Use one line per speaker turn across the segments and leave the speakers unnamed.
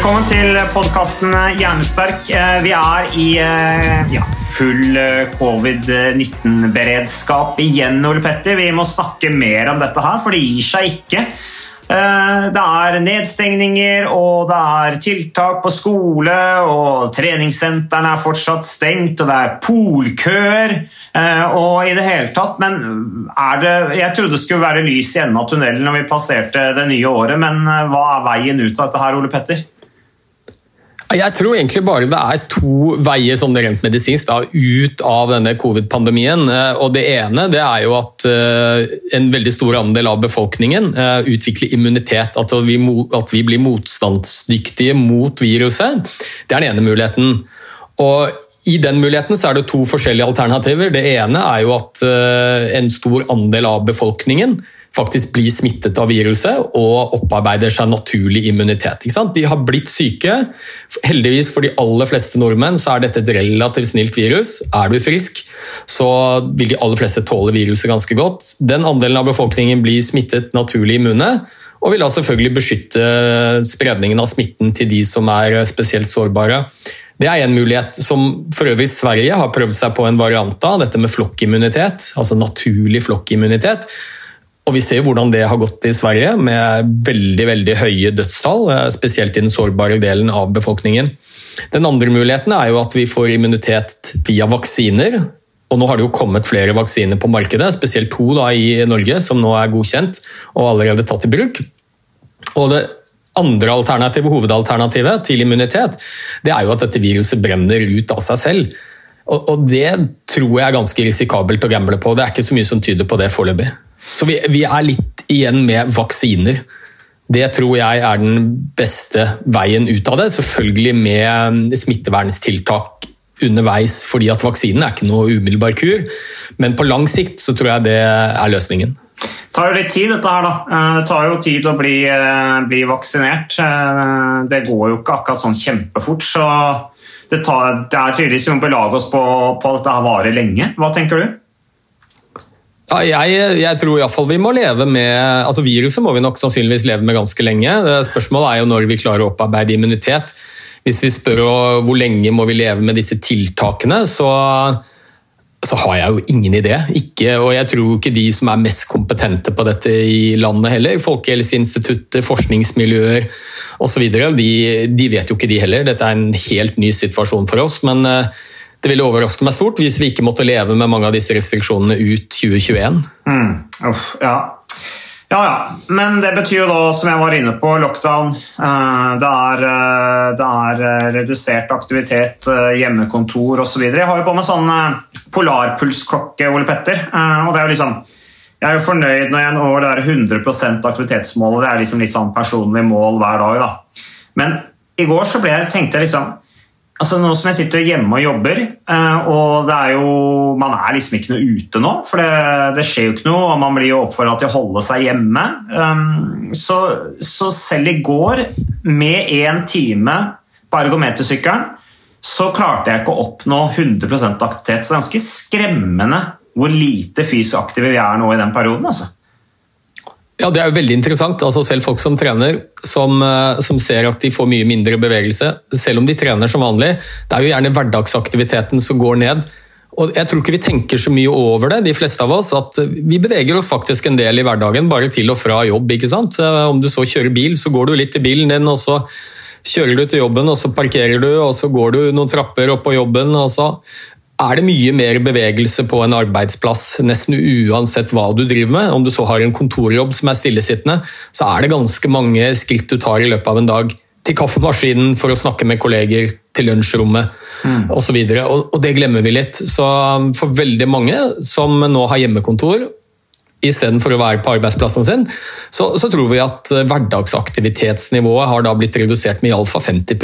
Velkommen til podkasten Hjernesterk. Eh, Vi er i eh, ja, full eh, covid-19-beredskap igjen, Ole Petter. Vi må snakke mer om dette her, for det gir seg ikke. Det er nedstengninger, og det er tiltak på skole, og treningssentrene er fortsatt stengt, og det er polkøer, og i det hele tatt. Men det Jeg trodde det skulle være lys i enden av tunnelen når vi passerte det nye året, men hva er veien ut av dette her, Ole Petter?
Jeg tror egentlig bare det er to veier sånn rent medisinsk da, ut av denne covid-pandemien. Eh, Og Det ene det er jo at eh, en veldig stor andel av befolkningen eh, utvikler immunitet. At vi, at vi blir motstandsdyktige mot viruset. Det er den ene muligheten. Og i den muligheten så er det to forskjellige alternativer. Det ene er jo at en stor andel av befolkningen faktisk blir smittet av viruset og opparbeider seg naturlig immunitet. De har blitt syke. Heldigvis for de aller fleste nordmenn så er dette et relativt snilt virus. Er du frisk, så vil de aller fleste tåle viruset ganske godt. Den andelen av befolkningen blir smittet naturlig immune, og vil da selvfølgelig beskytte spredningen av smitten til de som er spesielt sårbare. Det er en mulighet som for øvrig Sverige har prøvd seg på en variant av, dette med flokkimmunitet, altså naturlig flokkimmunitet. Og Vi ser hvordan det har gått i Sverige, med veldig veldig høye dødstall, eh, spesielt i den sårbare delen av befolkningen. Den andre muligheten er jo at vi får immunitet via vaksiner. Og Nå har det jo kommet flere vaksiner på markedet, spesielt to da i Norge, som nå er godkjent og allerede tatt i bruk. Og det andre alternativet, hovedalternativet til immunitet, det er jo at dette viruset brenner ut av seg selv. Og, og det tror jeg er ganske risikabelt å gamble på. Det er ikke så mye som tyder på det foreløpig. Så vi, vi er litt igjen med vaksiner. Det tror jeg er den beste veien ut av det. Selvfølgelig med smittevernstiltak underveis, fordi at vaksinen er ikke noe umiddelbar kur. Men på lang sikt så tror jeg det er løsningen.
Det tar jo litt tid, dette her, da. Eh, Det tar jo tid å bli, eh, bli vaksinert. Eh, Det går jo ikke akkurat sånn kjempefort, så det, tar, det er tydeligvis vi må belage oss på, på at dette varer lenge. Hva tenker du?
Ja, jeg, jeg tror iallfall vi må leve med altså Viruset må vi nok sannsynligvis leve med ganske lenge. Spørsmålet er jo når vi klarer å opparbeide immunitet. Hvis vi spør hvor lenge må vi leve med disse tiltakene, så, så har jeg jo ingen idé. Ikke, og jeg tror ikke de som er mest kompetente på dette i landet heller, Folkehelseinstituttet, forskningsmiljøer osv., de, de vet jo ikke de heller. Dette er en helt ny situasjon for oss. men eh, det ville overraske meg stort hvis vi ikke måtte leve med mange av disse restriksjonene ut 2021.
Mm. Uff, ja. ja, ja. Men det betyr jo da, som jeg var inne på, lockdown. Eh, Det er, eh, det er eh, redusert aktivitet, hjemmekontor osv. Jeg har jo på meg sånn polarpulsklokke, Ole Petter. Og det er jo liksom jeg er jo fornøyd når jeg når det er 100 aktivitetsmålet. Det er liksom litt sånn personlig mål hver dag. da. Men i går så ble jeg, tenkte jeg liksom altså Nå som jeg sitter hjemme og jobber, eh, og det er jo, man er liksom ikke noe ute nå, for det, det skjer jo ikke noe, og man blir jo oppfordra til å holde seg hjemme. Um, Så, så selv i går, med én time på ergometersykkelen, så klarte jeg ikke å oppnå 100 aktivitet. Så det er ganske skremmende hvor lite fysisk aktive vi er nå i den perioden. altså.
Ja, Det er jo veldig interessant. altså Selv folk som trener, som, eh, som ser at de får mye mindre bevegelse, selv om de trener som vanlig, det er jo gjerne hverdagsaktiviteten som går ned. Og jeg tror ikke vi tenker så mye over det, de fleste av oss. At vi beveger oss faktisk en del i hverdagen, bare til og fra jobb. ikke sant? Om du så kjører bil, så går du litt i bilen din, og så kjører du til jobben, og så parkerer du, og så går du noen trapper opp på jobben, og så er det mye mer bevegelse på en arbeidsplass, nesten uansett hva du driver med. Om du så har en kontorjobb som er stillesittende, så er det ganske mange skritt du tar i løpet av en dag. Til kaffemaskinen for å snakke med kolleger, til lunsjrommet mm. osv. Og, og, og det glemmer vi litt. Så for veldig mange som nå har hjemmekontor, istedenfor å være på arbeidsplassen sin, så, så, tror vi at hverdagsaktivitetsnivået har da blitt redusert med iallfall 50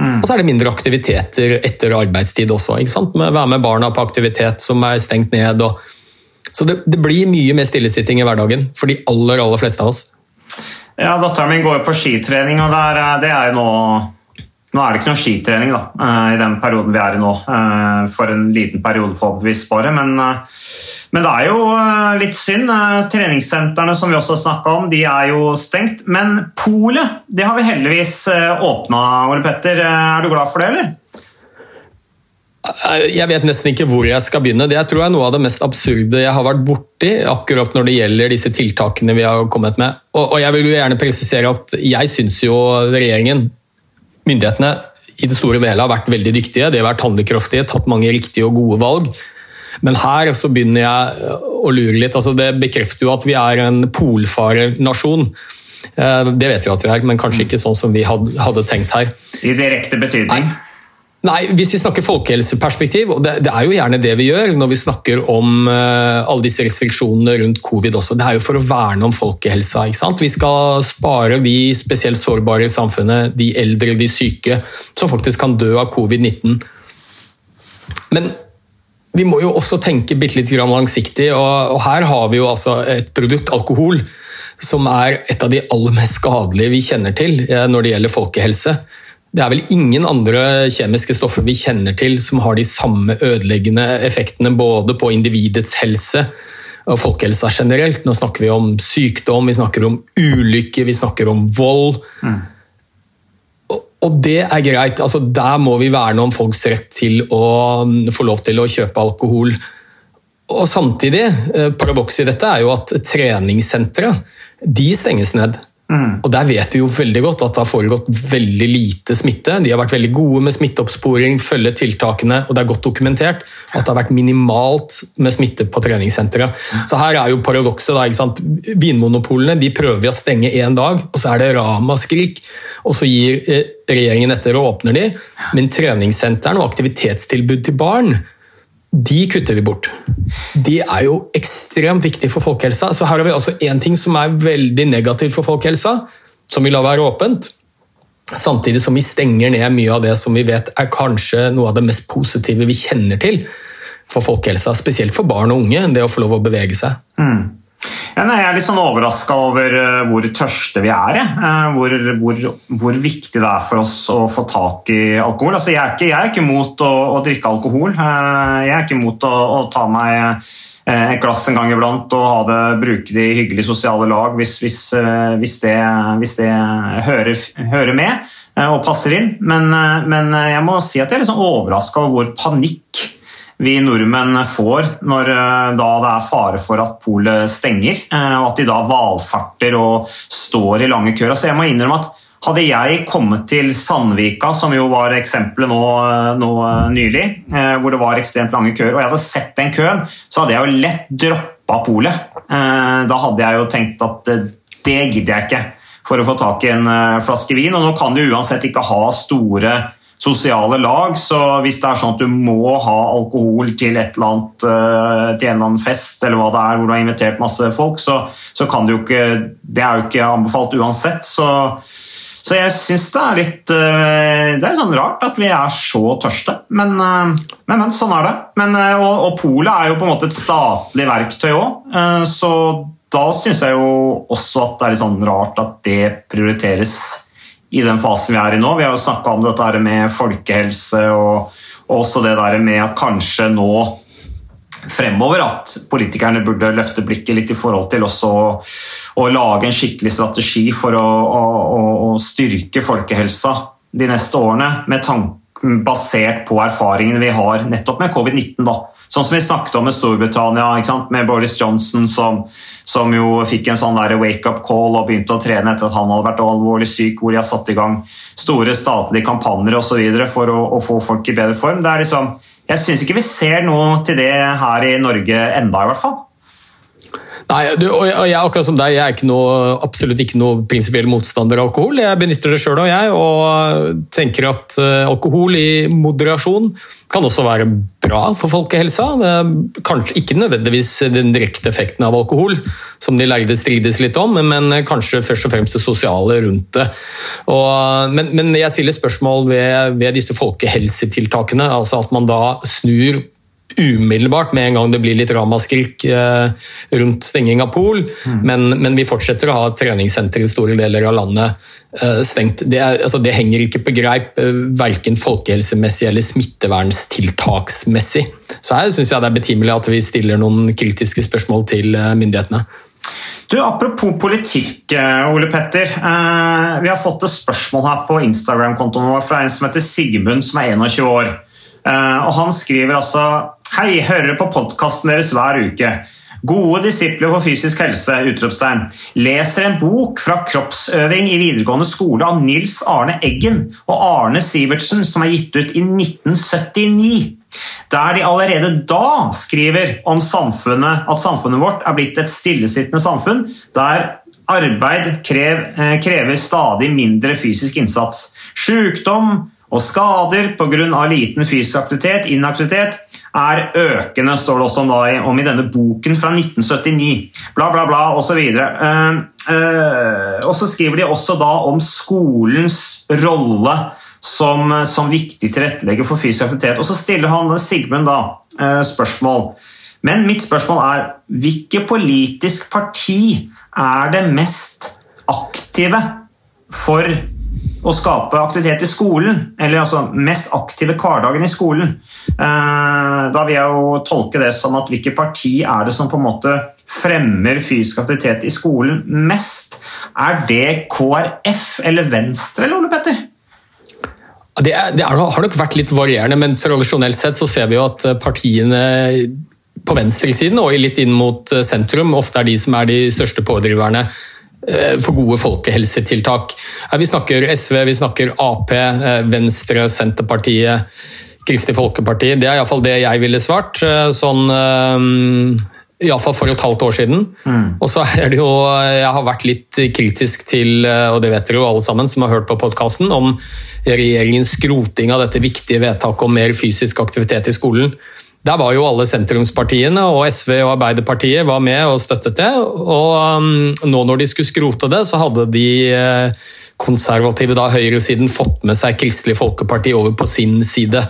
mm. Og så er det mindre aktiviteter etter arbeidstid også. ikke sant? Med Være med barna på aktivitet som er stengt ned. Og... så det, det, blir mye mer stillesitting i hverdagen for de aller, aller fleste av oss.
Ja, Datteren min går på skitrening, og der, det er jo nå nå er det ikke noe skitrening da, eh, i den perioden vi er i nå, eh, for en liten periode forhåpentligvis bare. Men eh, men det er jo eh, litt synd. Eh, treningssentrene som vi også snakka om, de er jo stengt. Men polet det har vi heldigvis eh, åpna, Ole Petter. Er du glad for det, eller?
Jeg vet nesten ikke hvor jeg skal begynne. Det jeg tror er noe av det mest absurde jeg har vært borti akkurat når det gjelder disse tiltakene vi har kommet med. Og jeg vil jo gjerne presisere at jeg syns jo regjeringen, myndighetene, i det store hele har vært veldig dyktige. De har vært handlekraftige, tatt mange riktige og gode valg. Men her så begynner jeg å lure litt. Altså, det bekrefter jo at vi er en polfarernasjon. Eh, det vet vi at vi er, men kanskje ikke sånn som vi hadde tenkt her.
I direkte betydning?
Nei. Nei, Hvis vi snakker folkehelseperspektiv, og det, det, er jo gjerne det vi gjør når vi snakker om uh, alle disse restriksjonene rundt covid også, det er jo for å verne om folkehelsa. ikke sant? Vi skal spare de spesielt sårbare i samfunnet, de eldre, de syke, som faktisk kan dø av covid-19. Men vi må jo også tenke bitte litt langsiktig, og, og her har vi jo altså et produkt, alkohol, som er et av de aller mest skadelige vi kjenner til eh, når det gjelder folkehelse. Det er vel ingen andre kjemiske stoffer vi kjenner til som har de samme ødeleggende effektene både på individets helse og folkehelsa generelt. Nå snakker vi om sykdom, vi snakker om ulykke, vi snakker om vold. Mm. Og det er greit. altså Der må vi verne om folks rett til å mm, få lov til å kjøpe alkohol. Og Samtidig, eh, paradokset i dette er jo at treningssentre de stenges ned. Mm. Og Der vet vi jo veldig godt at det har foregått veldig lite smitte. De har vært veldig gode med smitteoppsporing, følge tiltakene, og det er godt dokumentert at det har vært minimalt med smitte på treningssenteret. Så her er jo paradokset. Vinmonopolene de prøver vi å stenge én dag, og så er det ramaskrik. Og så gir eh, regjeringen etter og åpner de, men treningssentrene og aktivitetstilbud til barn de kutter vi bort. De er jo ekstremt viktige for folkehelsa. Så her har vi altså én ting som er veldig negativt for folkehelsa, som vi lar være åpent. Samtidig som vi stenger ned mye av det som vi vet er kanskje noe av det mest positive vi kjenner til for folkehelsa. Spesielt for barn og unge, det å få lov å bevege seg. Mm.
Ja, nei, jeg er litt sånn overraska over uh, hvor tørste vi er. Uh, hvor, hvor, hvor, viktig det er for oss å få tak i alkohol. Altså, jeg, er ikke, jeg er ikke mot å, å drikke alkohol. Uh, jeg er ikke mot å, å ta meg et glass en gang iblant og det, bruke det i hyggelige sosiale lag hvis, hvis, hvis, det, hvis det, hører, hører med og passer inn. Men, men, jeg må si at jeg er litt sånn overraska over hvor panikk vi nordmenn får når eh, da det er fare for at polet stenger, eh, og at de da valfarter og står i lange køer. Så jeg må innrømme at hadde jeg kommet til Sandvika, som jo var eksempelet nå, eh, nå, nylig, hvor det var ekstremt lange køer, og jeg hadde sett den køen, så hadde jeg jo lett droppa polet. Da hadde jeg jo tenkt at det gidder jeg ikke for å få tak i en flaske vin. Og nå kan du uansett ikke ha store sosiale lag. Så hvis det er sånn at du må ha alkohol til, annet, eh, til en eller annen fest eller hva det er, hvor du har invitert masse folk, så, så kan du jo ikke Det er jo ikke anbefalt uansett. Så, så jeg syns det er litt eh, Det er sånn rart at vi er så tørste. Men, eh, men, men sånn er det. Men, og, og Polet er jo på en måte et statlig verktøy òg, så da syns jeg jo også at det er litt sånn rart at det prioriteres i den fasen vi er i nå. Vi har jo snakka om dette med folkehelse og, også det der med at kanskje nå fremover at politikerne burde løfte blikket litt i forhold til også å, å lage en skikkelig strategi for å, å, å, styrke folkehelsa de neste årene, med tanke basert på erfaringene vi har nettopp med covid-19. da. Sånn som vi snakket om med Storbritannia, med Boris Johnson som, som jo fikk en sånn wake-up call og begynte å trene etter at han hadde vært alvorlig syk, hvor de har satt i gang store statlige kampanjer osv. for å, å, få folk i bedre form. Liksom, jeg syns ikke vi ser noe til det her i Norge enda, i hvert fall.
Nei, du, og jeg, akkurat som deg, jeg er ikke noe, absolutt ikke noe prinsipiell motstander av alkohol. Jeg benytter det sjøl og jeg, og tenker at uh, alkohol i moderasjon kan også være bra for folkehelsa. kanskje ikke nødvendigvis den direkte effekten av alkohol, som de lærde strides litt om, men kanskje først og fremst det sosiale rundt det. Og, men, men, jeg stiller spørsmål ved, ved disse folkehelsetiltakene, altså at man da snur umiddelbart med en gang det blir litt ramaskrik eh, rundt stenging av pol, mm. men, men, vi fortsetter å ha treningssenter i store deler av landet eh, stengt. Det, er, altså, det, henger ikke på greip, eh, verken folkehelsemessig eller smittevernstiltaksmessig. Så her syns jeg det er betimelig at vi stiller noen kritiske spørsmål til myndighetene.
Du, Apropos politikk, Ole Petter. Vi har fått et spørsmål her på Instagram-kontoen vår fra en som heter Sigmund, som er 21 år. Og Han skriver altså Hei, hører på podkasten deres hver uke. Gode disipler for fysisk helse! utropstegn. Leser en bok fra kroppsøving i videregående skole av Nils Arne Eggen og Arne Sivertsen, som er gitt ut i 1979. Der de allerede da skriver om samfunnet, at samfunnet vårt er blitt et stillesittende samfunn der arbeid eh, krever stadig mindre fysisk innsats. Sykdom og skader pga. liten fysisk aktivitet, inaktivitet, er økende, står det også om i denne boken fra 1979. Bla, bla, bla, osv. Uh, uh, og så skriver de også da om skolens rolle som, som viktig tilrettelegger for fysisk aktivitet. Og så stiller han Sigmund da uh, spørsmål. Men mitt spørsmål er hvilket politisk parti er det mest aktive for å skape aktivitet i skolen, eller altså mest aktive hverdagen i skolen. Eh, da vil jeg jo tolke det som at hvilket parti er det som på en måte fremmer fysisk aktivitet i skolen mest? Er det KrF eller Venstre, eller Ole Petter?
Det, er, det er, har nok vært litt varierende, men tradisjonelt sett så ser vi jo at partiene på venstresiden og litt inn mot sentrum ofte er de som er de største pådriverne Eh, for gode folkehelsetiltak. Vi snakker SV, vi snakker Ap, eh, Venstre, Senterpartiet, Kristelig Folkeparti. Det er iallfall det jeg ville svart. Eh, sånn Iallfall for et halvt år siden. Mm. Og så er det jo Jeg har vært litt kritisk til, og det vet dere jo alle sammen som har hørt på podkasten, om regjeringens skroting av dette viktige vedtaket om mer fysisk aktivitet i skolen. Der var jo alle sentrumspartiene, og SV og Arbeiderpartiet var med og støttet det. Og um, nå når de skulle skrote det, så hadde de eh, konservative da, høyresiden fått med seg Kristelig Folkeparti over på sin side.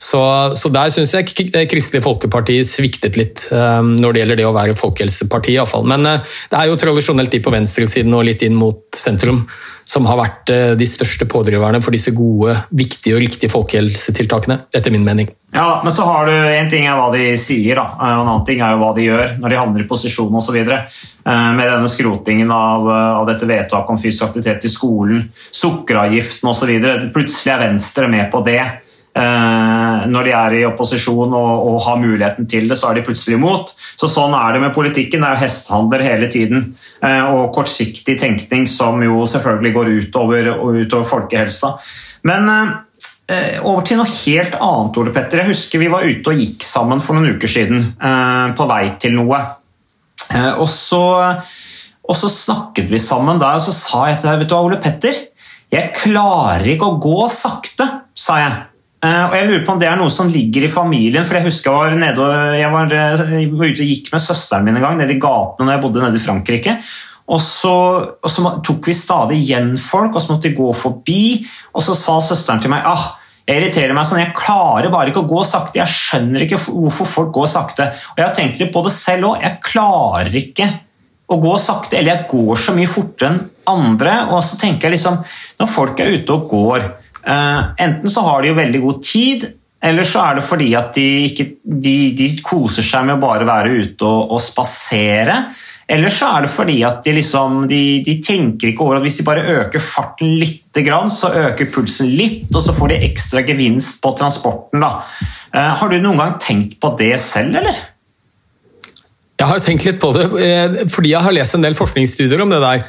Så, så der syns jeg Kristelig Folkeparti sviktet litt um, når det gjelder det å være folkehelseparti. I alle fall. Men uh, det er jo tradisjonelt de på venstresiden og litt inn mot sentrum som har vært uh, de største pådriverne for disse gode, viktige og riktige folkehelsetiltakene, etter min mening.
Ja, men så har du En ting er hva de sier, da. Eh, en annen ting er jo hva de gjør når de havner i posisjon osv. Med denne skrotingen av, av dette vedtaket om fysisk aktivitet i skolen, sukkeravgiften osv. Plutselig er Venstre med på det. Eh, når de er i opposisjon og, og, har muligheten til det, så er de plutselig imot. Så Sånn er det med politikken. Det er jo hestehandler hele tiden. Eh, og kortsiktig tenkning som jo selvfølgelig går utover, utover folkehelsa. Men eh, over til noe helt annet, Ole Petter. Jeg husker vi var ute og gikk sammen for noen uker siden. På vei til noe. Og så, og så snakket vi sammen der, og så sa jeg til deg, vet du hva, Ole Petter, jeg klarer ikke å gå sakte, sa jeg. Eh, og jeg lurer på om det er noe som ligger i familien. for Jeg husker jeg var, nede, jeg var, eh, jeg var ute og gikk med søsteren min en gang nede i gatene når jeg bodde nede i Frankrike. Og så, og så, tok vi stadig igjen folk, og så måtte de gå forbi. Og så sa søsteren til meg ah, jeg irriterer meg sånn, jeg klarer bare ikke å gå sakte. Jeg skjønner ikke hvorfor folk går sakte. Og Jeg har tenkt litt på det selv òg. Jeg klarer ikke å gå sakte, eller jeg går så mye fortere enn andre. Og så tenker jeg liksom, når folk er ute og går Eh, enten så har de jo veldig god tid, eller så er det fordi at de, ikke, de, de koser seg med å bare være ute og, og spasere. Eller så er det fordi at de, liksom, de, de tenker ikke over at hvis de bare øker farten litt, så øker pulsen litt, og så får de ekstra gevinst på transporten. Da. Eh, har du noen gang tenkt på det selv, eller?
Jeg har tenkt litt på det, eh, fordi jeg har lest en del forskningsstudier om det der.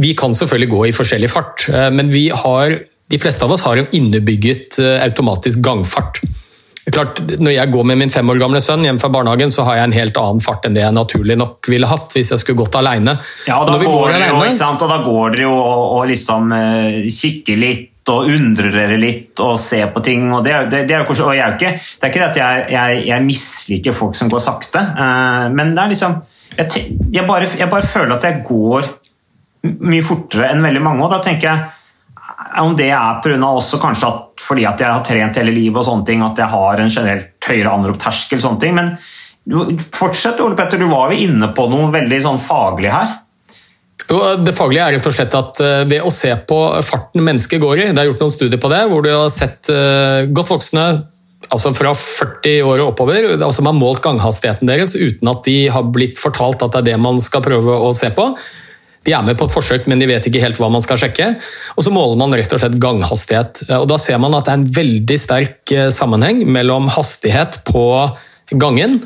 Vi kan selvfølgelig gå i forskjellig fart, eh, men vi har, de fleste av oss har en innebygget automatisk gangfart. Klart, når jeg går med min fem år gamle sønn hjem fra barnehagen, så har jeg en helt annen fart enn det jeg naturlig nok ville hatt hvis jeg skulle gått alene.
Ja, og da, går, går alene, jo, og da går dere jo og, og liksom uh, kikker litt og undrer dere litt og ser på ting. og Det, det, det er, jo, og jeg er ikke, det er ikke det at jeg, jeg, jeg, misliker folk som går sakte, uh, men det er liksom jeg, jeg, bare, jeg bare føler at jeg går mye fortere enn veldig mange, og da tenker jeg om det er pga. også kanskje at fordi at jeg har trent hele livet og sånne ting, at jeg har en generelt høyere anropterskel, sånne ting. Men fortsett, Ole Petter, du var jo inne på noe veldig sånn faglig her.
Det faglige er rett og slett at eh, ved å se på farten mennesker går i, det er gjort noen studier på det, hvor du har sett eh, godt voksne altså fra 40 år og oppover, altså har målt ganghastigheten deres uten at de har blitt fortalt at det er det man skal prøve å se på. De er med på et forsøk, men de vet ikke helt hva man skal sjekke. Og Så måler man rett og slett ganghastighet. Og Da ser man at det er en veldig sterk eh, sammenheng mellom hastighet på gangen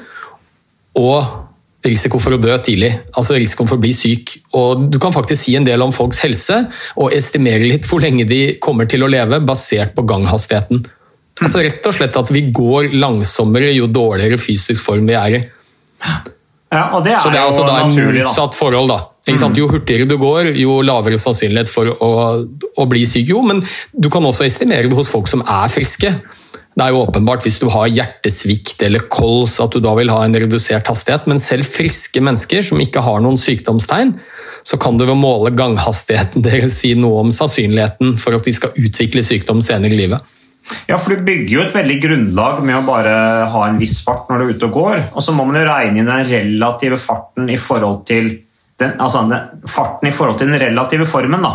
og risiko for å dø tidlig. Altså risikoen for å bli syk. Og Du kan faktisk si en del om folks helse og estimere litt hvor lenge de kommer til å leve, basert på ganghastigheten. Altså Rett og slett at vi går langsommere jo dårligere fysisk form vi er i.
Ja, og det er
Så det er altså da et motsatt forhold, da. Jo hurtigere du går, jo lavere sannsynlighet for å, å, bli syk. Jo, men du kan også estimere det hos folk som er friske. Det er jo åpenbart hvis du har hjertesvikt eller kols at du da vil ha en redusert hastighet, men selv friske mennesker som ikke har noen sykdomstegn, så kan du ved å måle ganghastigheten deres si noe om sannsynligheten for at de skal utvikle sykdom senere i livet.
Ja, for Du bygger jo et veldig grunnlag med å bare ha en viss fart når du er ute og går. Og så må man jo regne inn den relative farten i forhold til den, altså, farten i forhold til den relative formen. Da.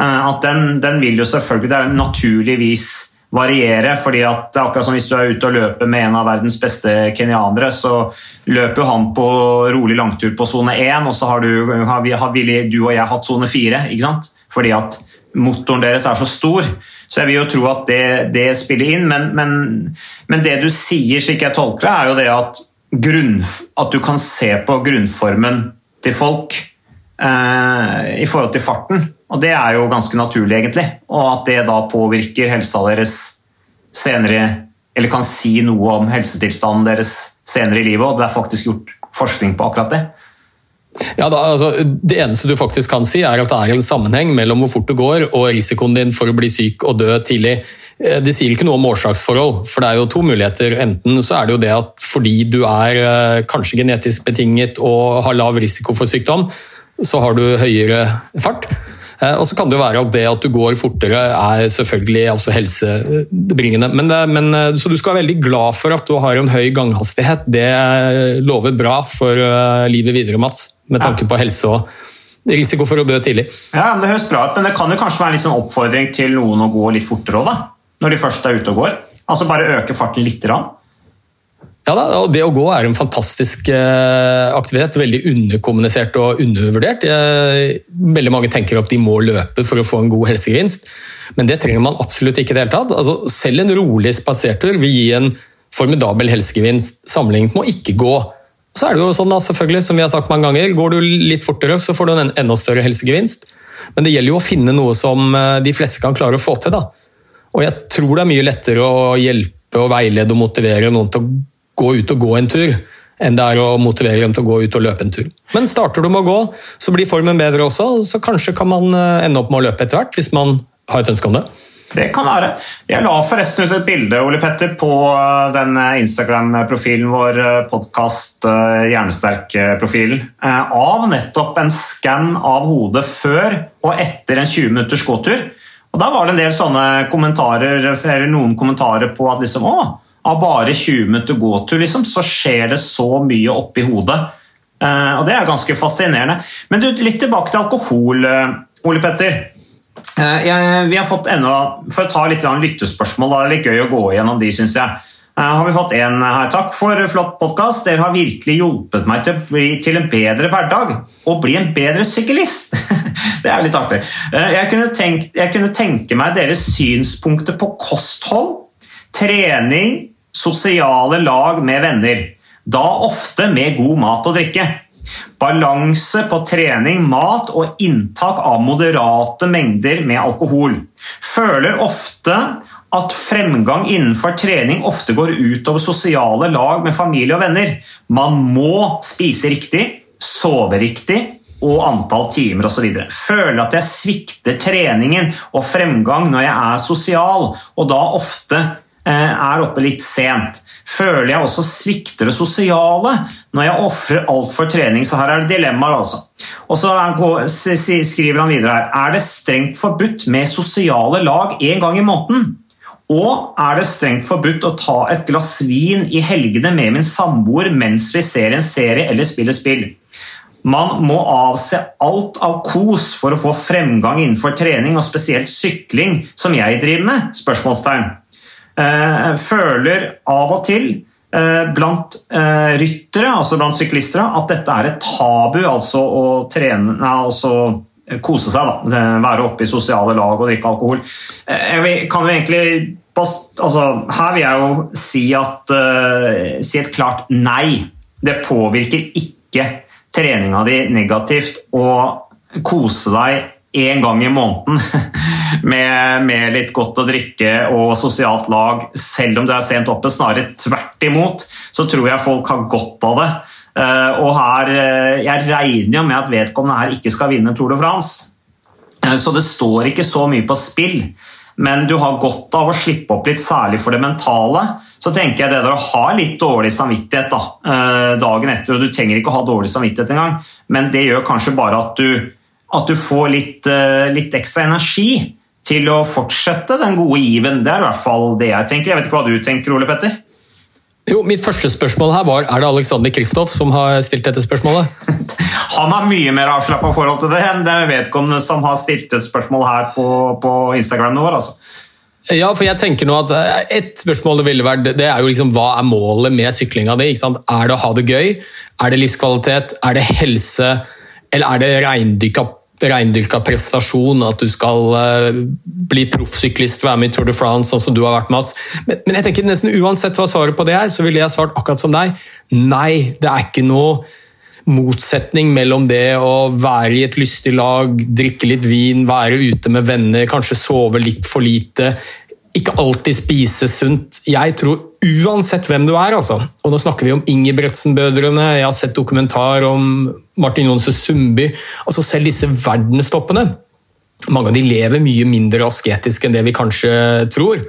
Eh, at den, den, vil jo selvfølgelig det er naturligvis variere. fordi at akkurat som Hvis du er ute og løper med en av verdens beste kenyanere, så løper han på rolig langtur på sone 1, og så har, du, har, vi, har du og jeg hatt sone 4. Ikke sant? Fordi at motoren deres er så stor. Så jeg vil jo tro at det, det spiller inn. Men, men, men, det du sier, slik jeg tolker det, er jo det at, grunn, at du kan se på grunnformen til folk eh, i forhold til farten. Og det er jo ganske naturlig, egentlig. Og at det da påvirker helsa deres senere Eller kan si noe om helsetilstanden deres senere i livet, og det er faktisk gjort forskning på akkurat det.
Ja, da, altså, Det eneste du faktisk kan si, er at det er en sammenheng mellom hvor fort du går og risikoen din for å bli syk og dø tidlig. Eh, det sier ikke noe om årsaksforhold, for det er jo to muligheter. Enten så er det jo det at fordi du er eh, kanskje genetisk betinget og har lav risiko for sykdom, så har du høyere fart. Eh, og så kan det jo være at det at du går fortere er selvfølgelig altså helsebringende. Men, det, men, så du skal være veldig glad for at du har en høy ganghastighet. Det lover bra for livet videre, Mats, med tanke på helse og risiko for å dø tidlig.
Ja, Det høres bra ut, men det kan jo kanskje være en liksom oppfordring til noen å gå litt fortere òg, da? Når de først er ute og går? Altså bare øke farten litt? Rann.
Ja, da, og Det å gå er en fantastisk eh, aktivitet. Veldig underkommunisert og undervurdert. Veldig mange tenker at de må løpe for å få en god helsegevinst, men det trenger man absolutt ikke. det hele tatt. Altså, selv en rolig spasertur vil gi en formidabel helsegevinst sammenlignet med å ikke gå. Så er det jo sånn da, selvfølgelig, som vi har sagt mange ganger, Går du litt fortere, så får du en enda større helsegevinst. Men det gjelder jo å finne noe som eh, de fleste kan klare å få til. da. Og jeg tror det er mye lettere å hjelpe og veilede og motivere noen til å gå ut og gå en tur, enn det er å motivere dem til å gå ut og løpe en tur. Men starter du med å gå, så blir formen bedre også, så kanskje kan man eh, ende opp med å løpe etter hvert, hvis man har et ønske om det.
Det kan være. Jeg la forresten ut et bilde Ole Petter, på eh, den Instagram-profilen vår, eh, podkast Hjernesterk-profilen, av nettopp en skann av hodet før og etter en 20 minutters gåtur. Og Da var det en del sånne kommentarer, eller noen kommentarer på at liksom, å, av bare 20 minutter gåtur liksom, så skjer det så mye oppi hodet. Eh, og Det er ganske fascinerende. Men du, litt tilbake til alkohol, uh, Ole Petter. Eh, jeg, vi har fått enda, For å ta litt lyttespørsmål, det er litt gøy å gå gjennom de, syns jeg. Eh, har vi fått en her. Takk for flott podkast. Dere har virkelig hjulpet meg til, til en bedre hverdag og bli en bedre syklist. det er litt artig. Eh, jeg kunne, tenkt, jeg kunne tenke meg deres synspunkter på kosthold, trening, sosiale lag med venner. Da ofte med god mat og drikke. Balanse på trening, mat og inntak av moderate mengder med alkohol. Føler ofte at fremgang innenfor trening ofte går utover sosiale lag med familie og venner. Man må spise riktig, sove riktig og antall timer osv. Føler at jeg svikter treningen og fremgang når jeg er sosial, og da ofte eh, er oppe litt sent. Føler jeg også svikter det sosiale når jeg ofrer alt for trening. Så her er det dilemmaer, altså. Og så skriver han videre her Er det strengt forbudt med sosiale lag én gang i måneden? Og er det strengt forbudt å ta et glass vin i helgene med min samboer mens vi ser en serie eller spiller spill? Man må avse alt av kos for å få fremgang innenfor trening, og spesielt sykling, som jeg driver med? spørsmålstegn. Eh, føler av og til eh, blant eh, ryttere, altså blant syklister, at dette er et tabu, altså å trene, altså kose seg. Da. Være oppe i sosiale lag og drikke alkohol. Jeg kan jo egentlig altså, her vil jeg jo si, at, uh, si et klart nei. Det påvirker ikke treninga di negativt å kose deg én gang i måneden med, med, litt godt å drikke og sosialt lag, selv om du er sent oppe. Snarere tvert imot, så tror jeg folk har godt av det. Uh, og her, uh, Jeg regner jo med at vedkommende her ikke skal vinne Tour de France, så det står ikke så mye på spill men du har godt av å slippe opp litt, særlig for det mentale. Så tenker jeg det der å ha litt dårlig samvittighet da, eh, dagen etter, og du trenger ikke å ha dårlig samvittighet engang, men det gjør kanskje bare at du, at du får litt, eh, litt, ekstra energi til å fortsette den gode given. Det er i hvert fall det jeg tenker. Jeg vet ikke hva du tenker, Ole Petter?
Jo, Mitt første spørsmål her var er det Alexander Kristoff som har stilt dette spørsmålet.
Han har mye mer avslappa forhold til det enn det vedkommende som har stilt et spørsmål her på, på Instagram vår. altså.
Ja, for jeg tenker nå at eh, Et spørsmål det ville vært, det er jo liksom hva er målet med syklinga di? Er det å ha det gøy? Er det livskvalitet? Er det helse? Eller er det reindykka reindyrka prestasjon, at du skal uh, bli proffsyklist, være med i Tour de France, sånn som du har vært, Mats. Men, men, jeg tenker nesten uansett hva svaret på det er, så ville jeg svart akkurat som deg. Nei, det er ikke noe motsetning mellom det å være i et lystig lag, drikke litt vin, være ute med venner, kanskje sove litt for lite, ikke alltid spise sunt. Jeg tror uansett hvem du er, altså. Og nå snakker vi om Ingebretsen-brødrene, jeg har sett dokumentar om Martin Johnsen Sundby. Altså selv disse verdenstoppene. Mange av de lever mye mindre asketisk enn det vi kanskje tror.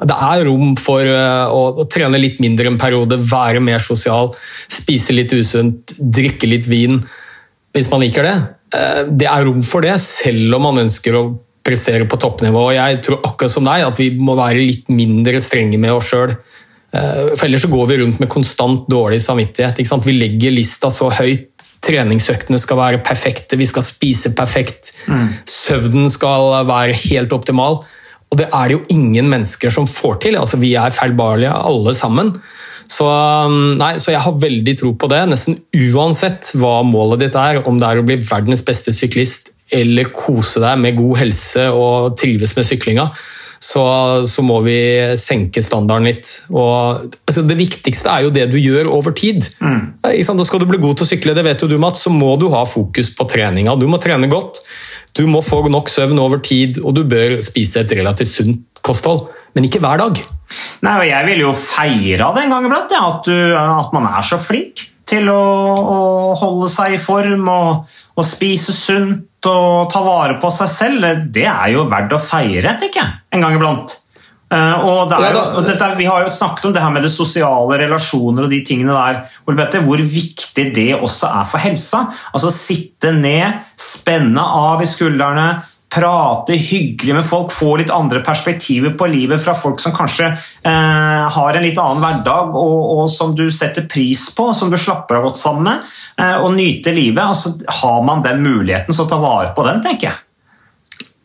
Det er rom for eh, å, trene litt mindre en periode, være mer sosial, spise litt usunt, drikke litt vin hvis man liker det. Eh, det er rom for det, selv om man ønsker å prestere på toppnivå. Jeg tror akkurat som deg at vi må være litt mindre strenge med oss sjøl. Eh, for ellers så går vi rundt med konstant dårlig samvittighet. Vi legger lista så høyt. Treningsøktene skal være perfekte, vi skal spise perfekt. Mm. Søvnen skal være helt optimal. Og det er det jo ingen mennesker som får til. Altså, vi er feilbarlige alle sammen. Så, um, nei, så, jeg har veldig tro på det, nesten uansett hva målet ditt er. Om det er å bli verdens beste syklist eller kose deg med god helse og trives med syklinga, så, så må vi senke standarden litt. Og, altså, det viktigste er jo det du gjør over tid. Mm. Da skal du bli god til å sykle, det vet jo du, Mats, så må du ha fokus på treninga. Du må trene godt, du må få nok søvn over tid, og du bør spise et relativt sunt kosthold. Men ikke hver dag.
Nei, og Jeg vil jo feire det en gang iblant, ja, at, at man er så flink til å, å holde seg i form og, og spise sunt å ta vare på seg selv, det er jo verdt å feire, tenker jeg, en gang iblant. Og, det er, og dette, Vi har jo snakket om det her med det sosiale relasjoner og de tingene der. Hvor viktig det også er for helsa. Altså Sitte ned, spenne av i skuldrene, prate hyggelig med folk, få litt andre perspektiver på livet fra folk som kanskje eh, har en litt annen hverdag, og, og, som du setter pris på, som du slapper av godt sammen med, eh, og nyte livet. Og så har man den muligheten, så ta vare på den, tenker jeg.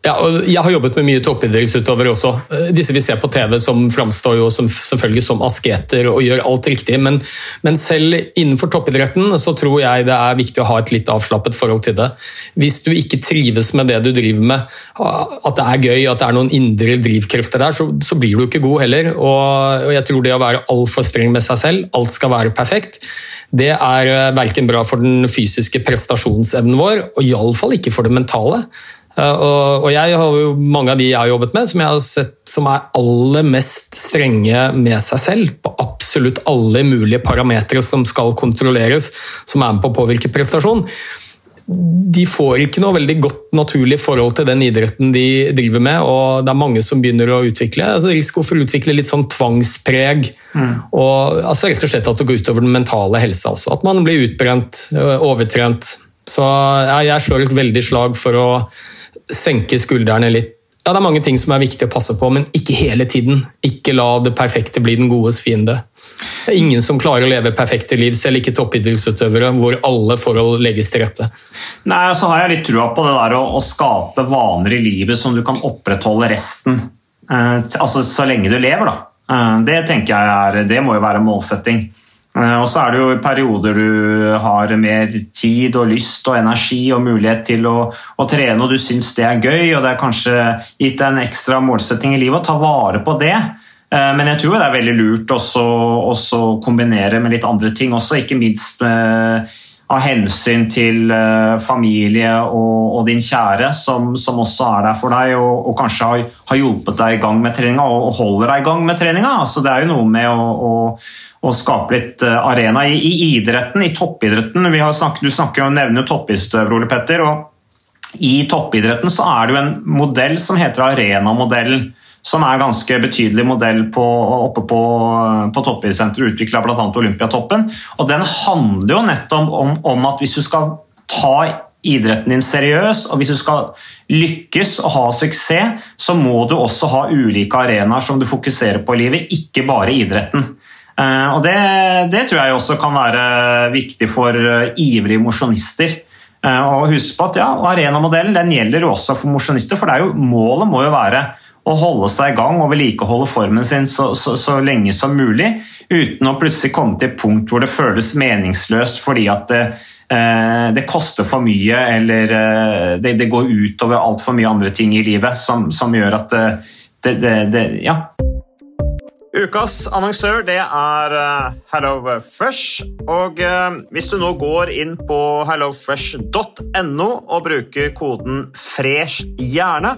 Ja, og jeg har jobbet med mye toppidrettsutøvere også. Eh, disse vi ser på TV som framstår jo som, selvfølgelig som asketer og gjør alt riktig, men, men, selv innenfor toppidretten så tror jeg det er viktig å ha et litt avslappet forhold til det. Hvis du ikke trives med det du driver med, at det er gøy, at det er noen indre drivkrefter der, så, så blir du ikke god heller. Og, og jeg tror det å være altfor streng med seg selv, alt skal være perfekt, det er eh, verken bra for den fysiske prestasjonsevnen vår, og iallfall ikke for det mentale. Eh, og, jeg har jo mange av de jeg har jobbet med, som jeg har sett som er aller mest strenge med seg selv på absolutt alle mulige parametere som skal kontrolleres, som er med på å påvirke prestasjon. De får ikke noe veldig godt naturlig forhold til den idretten de driver med, og det er mange som begynner å utvikle altså risiko for å utvikle litt sånn tvangspreg. Mm. og altså Rett og slett at det går utover den mentale helsa også. At man blir utbrent, overtrent. Så ja, jeg slår et veldig slag for å senke skuldrene litt. Ja, Det er mange ting som er viktig å passe på, men ikke hele tiden. Ikke la det perfekte bli den godes fiende. Det er ingen som klarer å leve perfekte liv, selv ikke toppidrettsutøvere, hvor alle forhold legges til rette.
Nei, og så har jeg litt trua på det der å, å skape vaner i livet som du kan opprettholde resten. Eh, altså så lenge du lever, da. Eh, det tenker jeg er, det må jo være målsetting. Eh, og så er det jo perioder du har mer tid og lyst og energi og mulighet til å, å trene, og du syns det er gøy, og det er kanskje gitt deg en ekstra målsetting i livet å ta vare på det. Eh, men jeg tror det er veldig lurt å kombinere med litt andre ting også, ikke minst med, av hensyn til uh, familie og, og, din kjære, som, som, også er der for deg og, og kanskje har, har, hjulpet deg i gang med treninga og, og holder deg i gang med treninga. Altså, det er jo noe med å, å å skape litt eh, arena i, i idretten, i toppidretten. Snakket, du snakker jo, nevner toppidrettsutøver, Ole Petter. og I toppidretten så er det jo en modell som heter arenamodellen. Som er ganske betydelig modell på, oppe på, på toppidrettssenteret, utvikla bl.a. Olympiatoppen. Og Den handler jo nettopp om, om at hvis du skal ta idretten din seriøs, og hvis du skal lykkes og ha suksess, så må du også ha ulike arenaer som du fokuserer på i livet, ikke bare idretten. Eh, og det, det, tror jeg også kan være viktig for eh, ivrige mosjonister. Eh, og husk på at ja, Arenamodellen gjelder også for mosjonister, for jo, målet må jo være å holde seg i gang og vedlikeholde formen sin så, så, så, lenge som mulig, uten å plutselig komme til et punkt hvor det føles meningsløst fordi at det, eh, det koster for mye eller det, det går utover altfor mye andre ting i livet som, som gjør at det, det ja, Ukas annonsør det er uh, HelloFresh. Og uh, hvis du nå går inn på hellofresh.no og bruker koden 'fresh hjerne',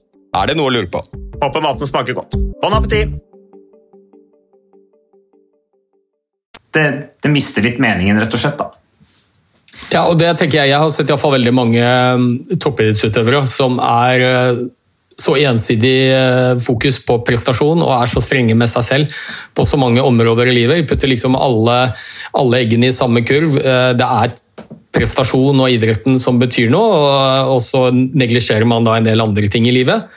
Er det noe å lure på?
Håper maten smaker godt. Bon appétit! Det, det mister litt meningen, rett og slett. da.
Ja, og det tenker Jeg jeg har sett i hvert fall veldig mange um, toppidrettsutøvere som er uh, så ensidig uh, fokus på prestasjon og er så strenge med seg selv på så mange områder i livet. De putter liksom alle, alle eggene i samme kurv. Uh, Det er prestasjon og idretten som betyr noe, og- og så neglisjerer man da en del andre ting i livet.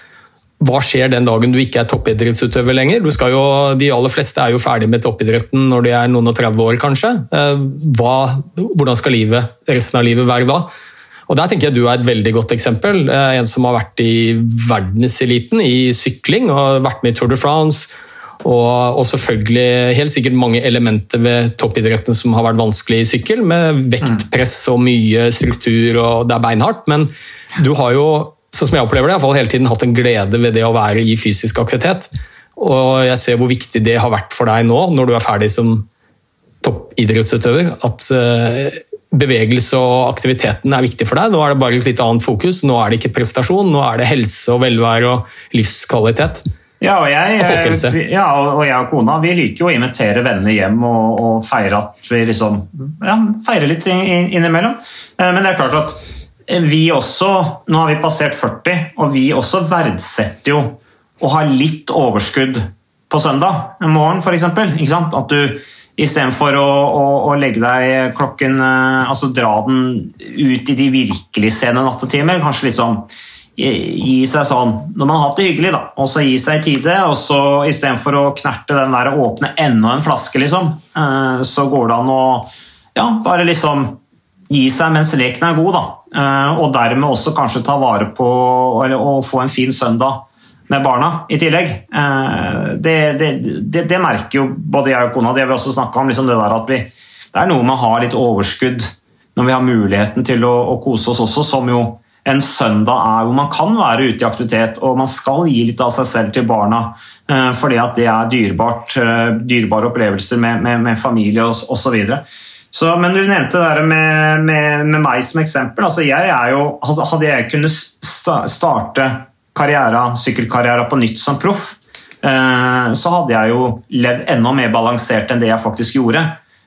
Hva skjer den dagen du ikke er toppidrettsutøver lenger? Jo, de aller fleste er jo ferdig med toppidretten når de er noen og 30 år, kanskje. Eh, Hva, hvordan skal livet, resten av livet være da? Og Der tenker jeg du er et veldig godt eksempel. Eh, En som har vært i verdenseliten i sykling og vært med i Tour de France. Og, og selvfølgelig helt sikkert mange elementer ved toppidretten som har vært vanskelig i sykkel, med vektpress og mye struktur, og det er beinhardt. Men du har jo, sånn som jeg opplever det, i hvert fall hele tiden hatt en glede ved det å være i fysisk aktivitet. Og jeg ser hvor viktig det har vært for deg nå, når du er ferdig som toppidrettsutøver. At eh, bevegelse og aktiviteten er viktig for deg. Nå er det bare et litt annet fokus. Nå er det ikke prestasjon, nå er det helse og velvære og livskvalitet.
Ja, og jeg,
Og
ja, og jeg og kona vi liker jo å invitere venner hjem og, og feire at vi liksom ja, feirer litt inn- inn- innimellom. Eh, Men det er klart at vi også Nå har vi passert 40, og vi også verdsetter jo å ha litt overskudd på søndag morgen, f.eks. At du istedenfor å, å, å legge deg klokken eh, Altså dra den ut i de virkelig sene nattetimer, kanskje liksom gi seg sånn når man har hatt det hyggelig, da, og så gi seg i tide. og så Istedenfor å knerte den der og åpne enda en flaske, liksom, eh, så går det an å ja, bare liksom gi seg mens leken er god, da. Eh, Og dermed også kanskje ta vare på og få en fin søndag med barna i tillegg. Eh, Det, det, det, det merker jo både jeg og kona, det vi også snakka om, liksom det der at vi, det er noe med å ha litt overskudd når vi har muligheten til å, å kose oss også, som jo en søndag er hvor man kan være ute i aktivitet, og man skal gi litt av seg selv til barna, eh, fordi at det er dyrebart, dyrebare opplevelser med, med, med familie osv. Så, men du nevnte det med, med, med meg som eksempel. Altså jeg jo, hadde jeg kunnet sta, starte karriera, sykkelkarriera på nytt som proff, eh, så hadde jeg jo levd enda mer balansert enn det jeg faktisk gjorde.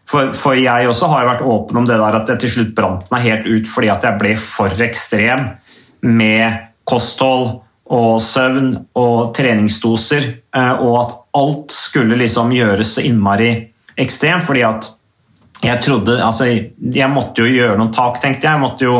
For, for jeg også har vært åpen om det der at jeg til slutt brant meg helt ut fordi at jeg ble for ekstrem med kosthold og søvn og treningsdoser, eh, og at alt skulle liksom gjøres så innmari ekstremt, fordi at jeg trodde, altså jeg måtte jo gjøre noen tak, tenkte jeg. Jeg måtte jo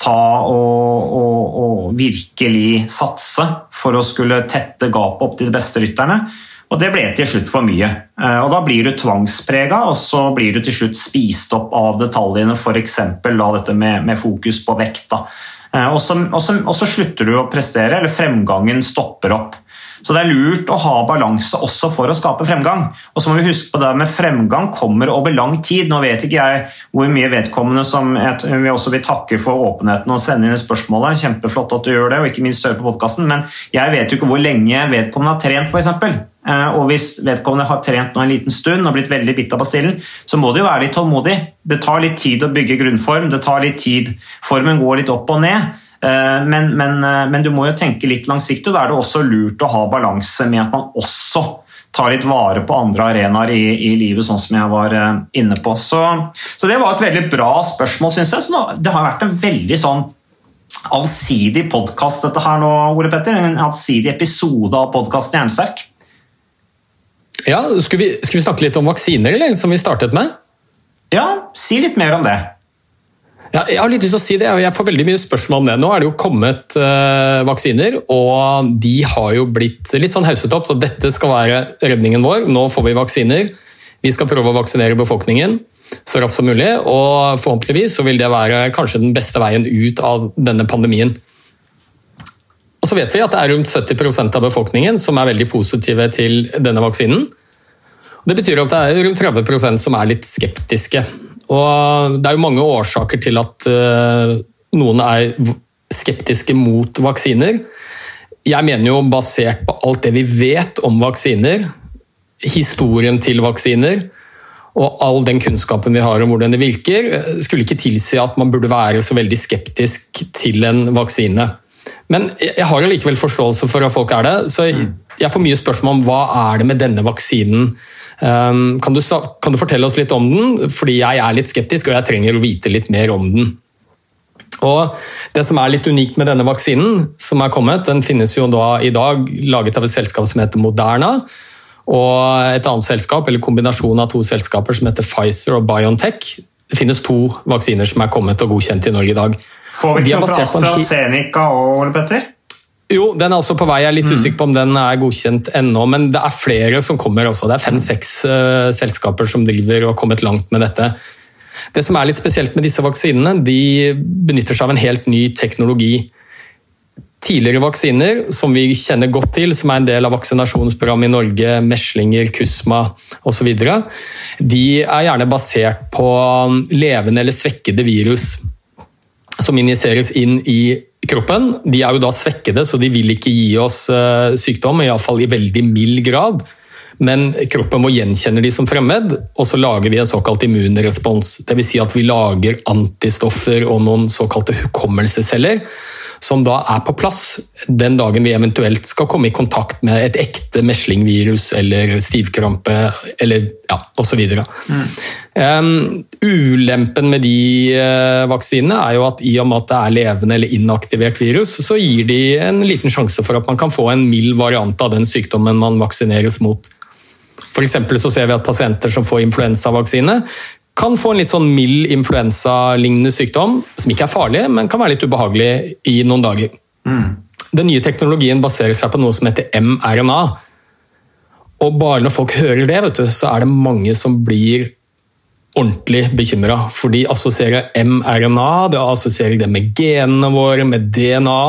ta og, og, og virkelig satse for å skulle tette gapet opp til de beste rytterne. Og det ble til slutt for mye. Eh, Og da blir du tvangsprega, og så blir du til slutt spist opp av detaljene, f.eks. dette med, med fokus på vekt. Eh, og, så, og så slutter du å prestere, eller fremgangen stopper opp. Så det er lurt å ha balanse også for å skape fremgang. Og så må vi huske på det med fremgang kommer over lang tid. Nå vet ikke jeg hvor mye vedkommende som vi også vil takke for åpenheten og sende inn spørsmålet. Kjempeflott at du gjør det, og ikke minst høre på podkasten. Men jeg vet jo ikke hvor lenge vedkommende har trent, f.eks. Eh, og hvis vedkommende har trent nå en liten stund og blitt veldig bitt av bastillen, så må det jo være litt tålmodig. Det tar litt tid å bygge grunnform, det tar litt tid, formen går litt opp og ned. Eh, men, men, eh, men du må jo tenke litt langsiktig, og da er det også lurt å ha balanse med at man også tar litt vare på andre arenaer i, i livet, sånn som jeg var inne på. Så, så det var et veldig bra spørsmål, syns jeg. Så nå, det har vært en veldig sånn allsidig podkast, dette her nå, Ole Petter. En allsidig episode av podkasten Jernsterk.
Ja, skal vi, skulle vi, snakke litt om vaksiner, eller, som vi startet med?
Ja, si litt mer om det.
Ja, jeg har litt lyst til å si det, jeg får veldig mye spørsmål om det. Nå er det jo kommet eh, vaksiner, og de har jo blitt litt sånn hauset opp. Så dette skal være redningen vår. Nå får vi vaksiner. Vi skal prøve å vaksinere befolkningen så raskt som mulig. Og forhåpentligvis så vil det være kanskje den beste veien ut av denne pandemien. Og så vet vi at det er rundt 70% av befolkningen som er veldig positive til denne vaksinen. Det betyr at det er rundt 30% som er litt skeptiske. Og det er jo mange årsaker til at eh, noen er skeptiske mot vaksiner. Jeg mener jo basert på alt det vi vet om vaksiner, historien til vaksiner og all den kunnskapen vi har om hvordan det virker, skulle ikke tilsi at man burde være så veldig skeptisk til en vaksine. Men jeg har likevel forståelse for at folk er det. Så jeg får mye spørsmål om hva er det med denne vaksinen. Um, kan du, kan du fortelle oss litt om den? Fordi jeg er litt skeptisk, og jeg trenger å vite litt mer om den. Og Det som er litt unikt med denne vaksinen, som er kommet, den finnes jo da i dag laget av et selskap som heter Moderna. Og et annet selskap, eller kombinasjon av to selskaper som heter Pfizer og Biontech. Det finnes to vaksiner som er kommet og godkjent i Norge i dag.
Får vi ikke noe fra AstraZeneca og Ole Petter?
Jo, den er også på vei. Jeg er litt mm. usikker på om den er godkjent ennå. Men det er flere som kommer også. Det er fem-seks uh, selskaper som driver og har kommet langt med dette. Det som er litt spesielt med disse vaksinene, de benytter seg av en helt ny teknologi. Tidligere vaksiner som vi kjenner godt til, som er en del av vaksinasjonsprogrammet i Norge, meslinger, kusma osv., de er gjerne basert på levende eller svekkede virus som injiseres inn i kroppen. De er jo da svekkede, så de vil ikke gi oss eh, sykdom, iallfall i veldig mild grad. Men kroppen vår gjenkjenner de som fremmed, og så lager vi en såkalt immunrespons. Dvs. Si at vi lager antistoffer og noen såkalte hukommelsesceller som da er på plass den dagen vi eventuelt skal komme i kontakt med et ekte meslingvirus eller stivkrampe eller ja, osv. Mm. Um, ulempen med de uh, vaksinene er jo at i og med at det er levende eller inaktivert virus, så gir de en liten sjanse for at man kan få en mild variant av den sykdommen man vaksineres mot. For så ser vi at Pasienter som får influensavaksine, kan få en litt sånn mild influensalignende sykdom, som ikke er farlig, men kan være litt ubehagelig i noen dager. Mm. Den nye teknologien baserer seg på noe som heter mRNA. Og bare når folk hører det, du, så er det mange som blir ordentlig bekymra. For de assosierer mRNA, de assosierer det med genene våre, med DNA.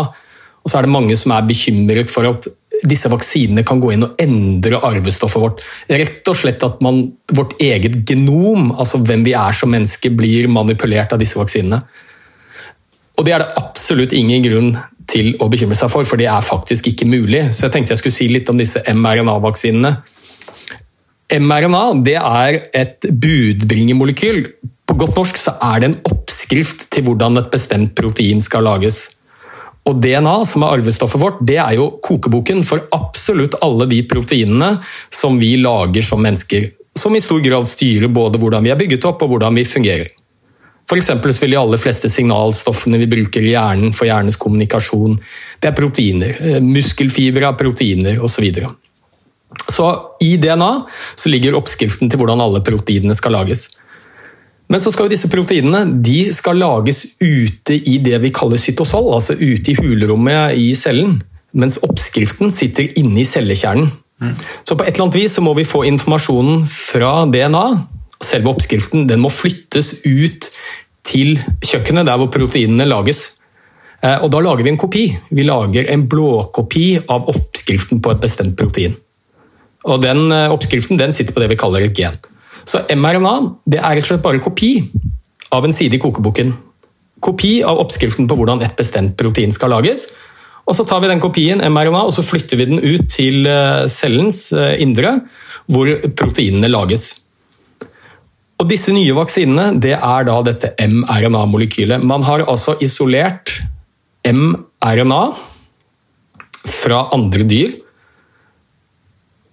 Og så er det mange som er bekymret for at disse vaksinene kan gå inn og endre arvestoffet vårt. Rett og slett at man, vårt eget genom, altså hvem vi er som mennesker, blir manipulert av disse vaksinene. Og Det er det absolutt ingen grunn til å bekymre seg for, for det er faktisk ikke mulig. Så jeg tenkte jeg skulle si litt om disse mRNA-vaksinene. mRNA det er et budbringermolekyl. På godt norsk så er det en oppskrift til hvordan et bestemt protein skal lages. Og DNA, som er arvestoffet vårt, det er jo kokeboken for absolutt alle de proteinene som vi lager som mennesker. Som i stor grad styrer både hvordan vi er bygget opp og hvordan vi fungerer. F.eks. vil de aller fleste signalstoffene vi bruker i hjernen for hjernens kommunikasjon, det er proteiner. Eh, muskelfibre er proteiner osv. Så, så i DNA så ligger oppskriften til hvordan alle proteinene skal lages. Men så skal jo disse proteinene de skal lages ute i det vi kaller cytosol, altså ute i hulrommet i cellen. Mens oppskriften sitter inne i cellekjernen. Mm. Så på et eller annet vis så må vi få informasjonen fra DNA. Selve oppskriften den må flyttes ut til kjøkkenet, der hvor proteinene lages. Eh, Og da lager vi en kopi. Vi lager en blåkopi av oppskriften på et bestemt protein. Og den eh, oppskriften den sitter på det vi kaller et gen. Så mRNA det er rett og slett bare kopi av en side i kokeboken. Kopi av oppskriften på hvordan et bestemt protein skal lages. Og Så tar vi den kopien, mRNA, og så flytter vi den ut til eh, cellens eh, indre, hvor proteinene lages. Og Disse nye vaksinene det er da dette mRNA-molekylet. Man har altså isolert mRNA fra andre dyr.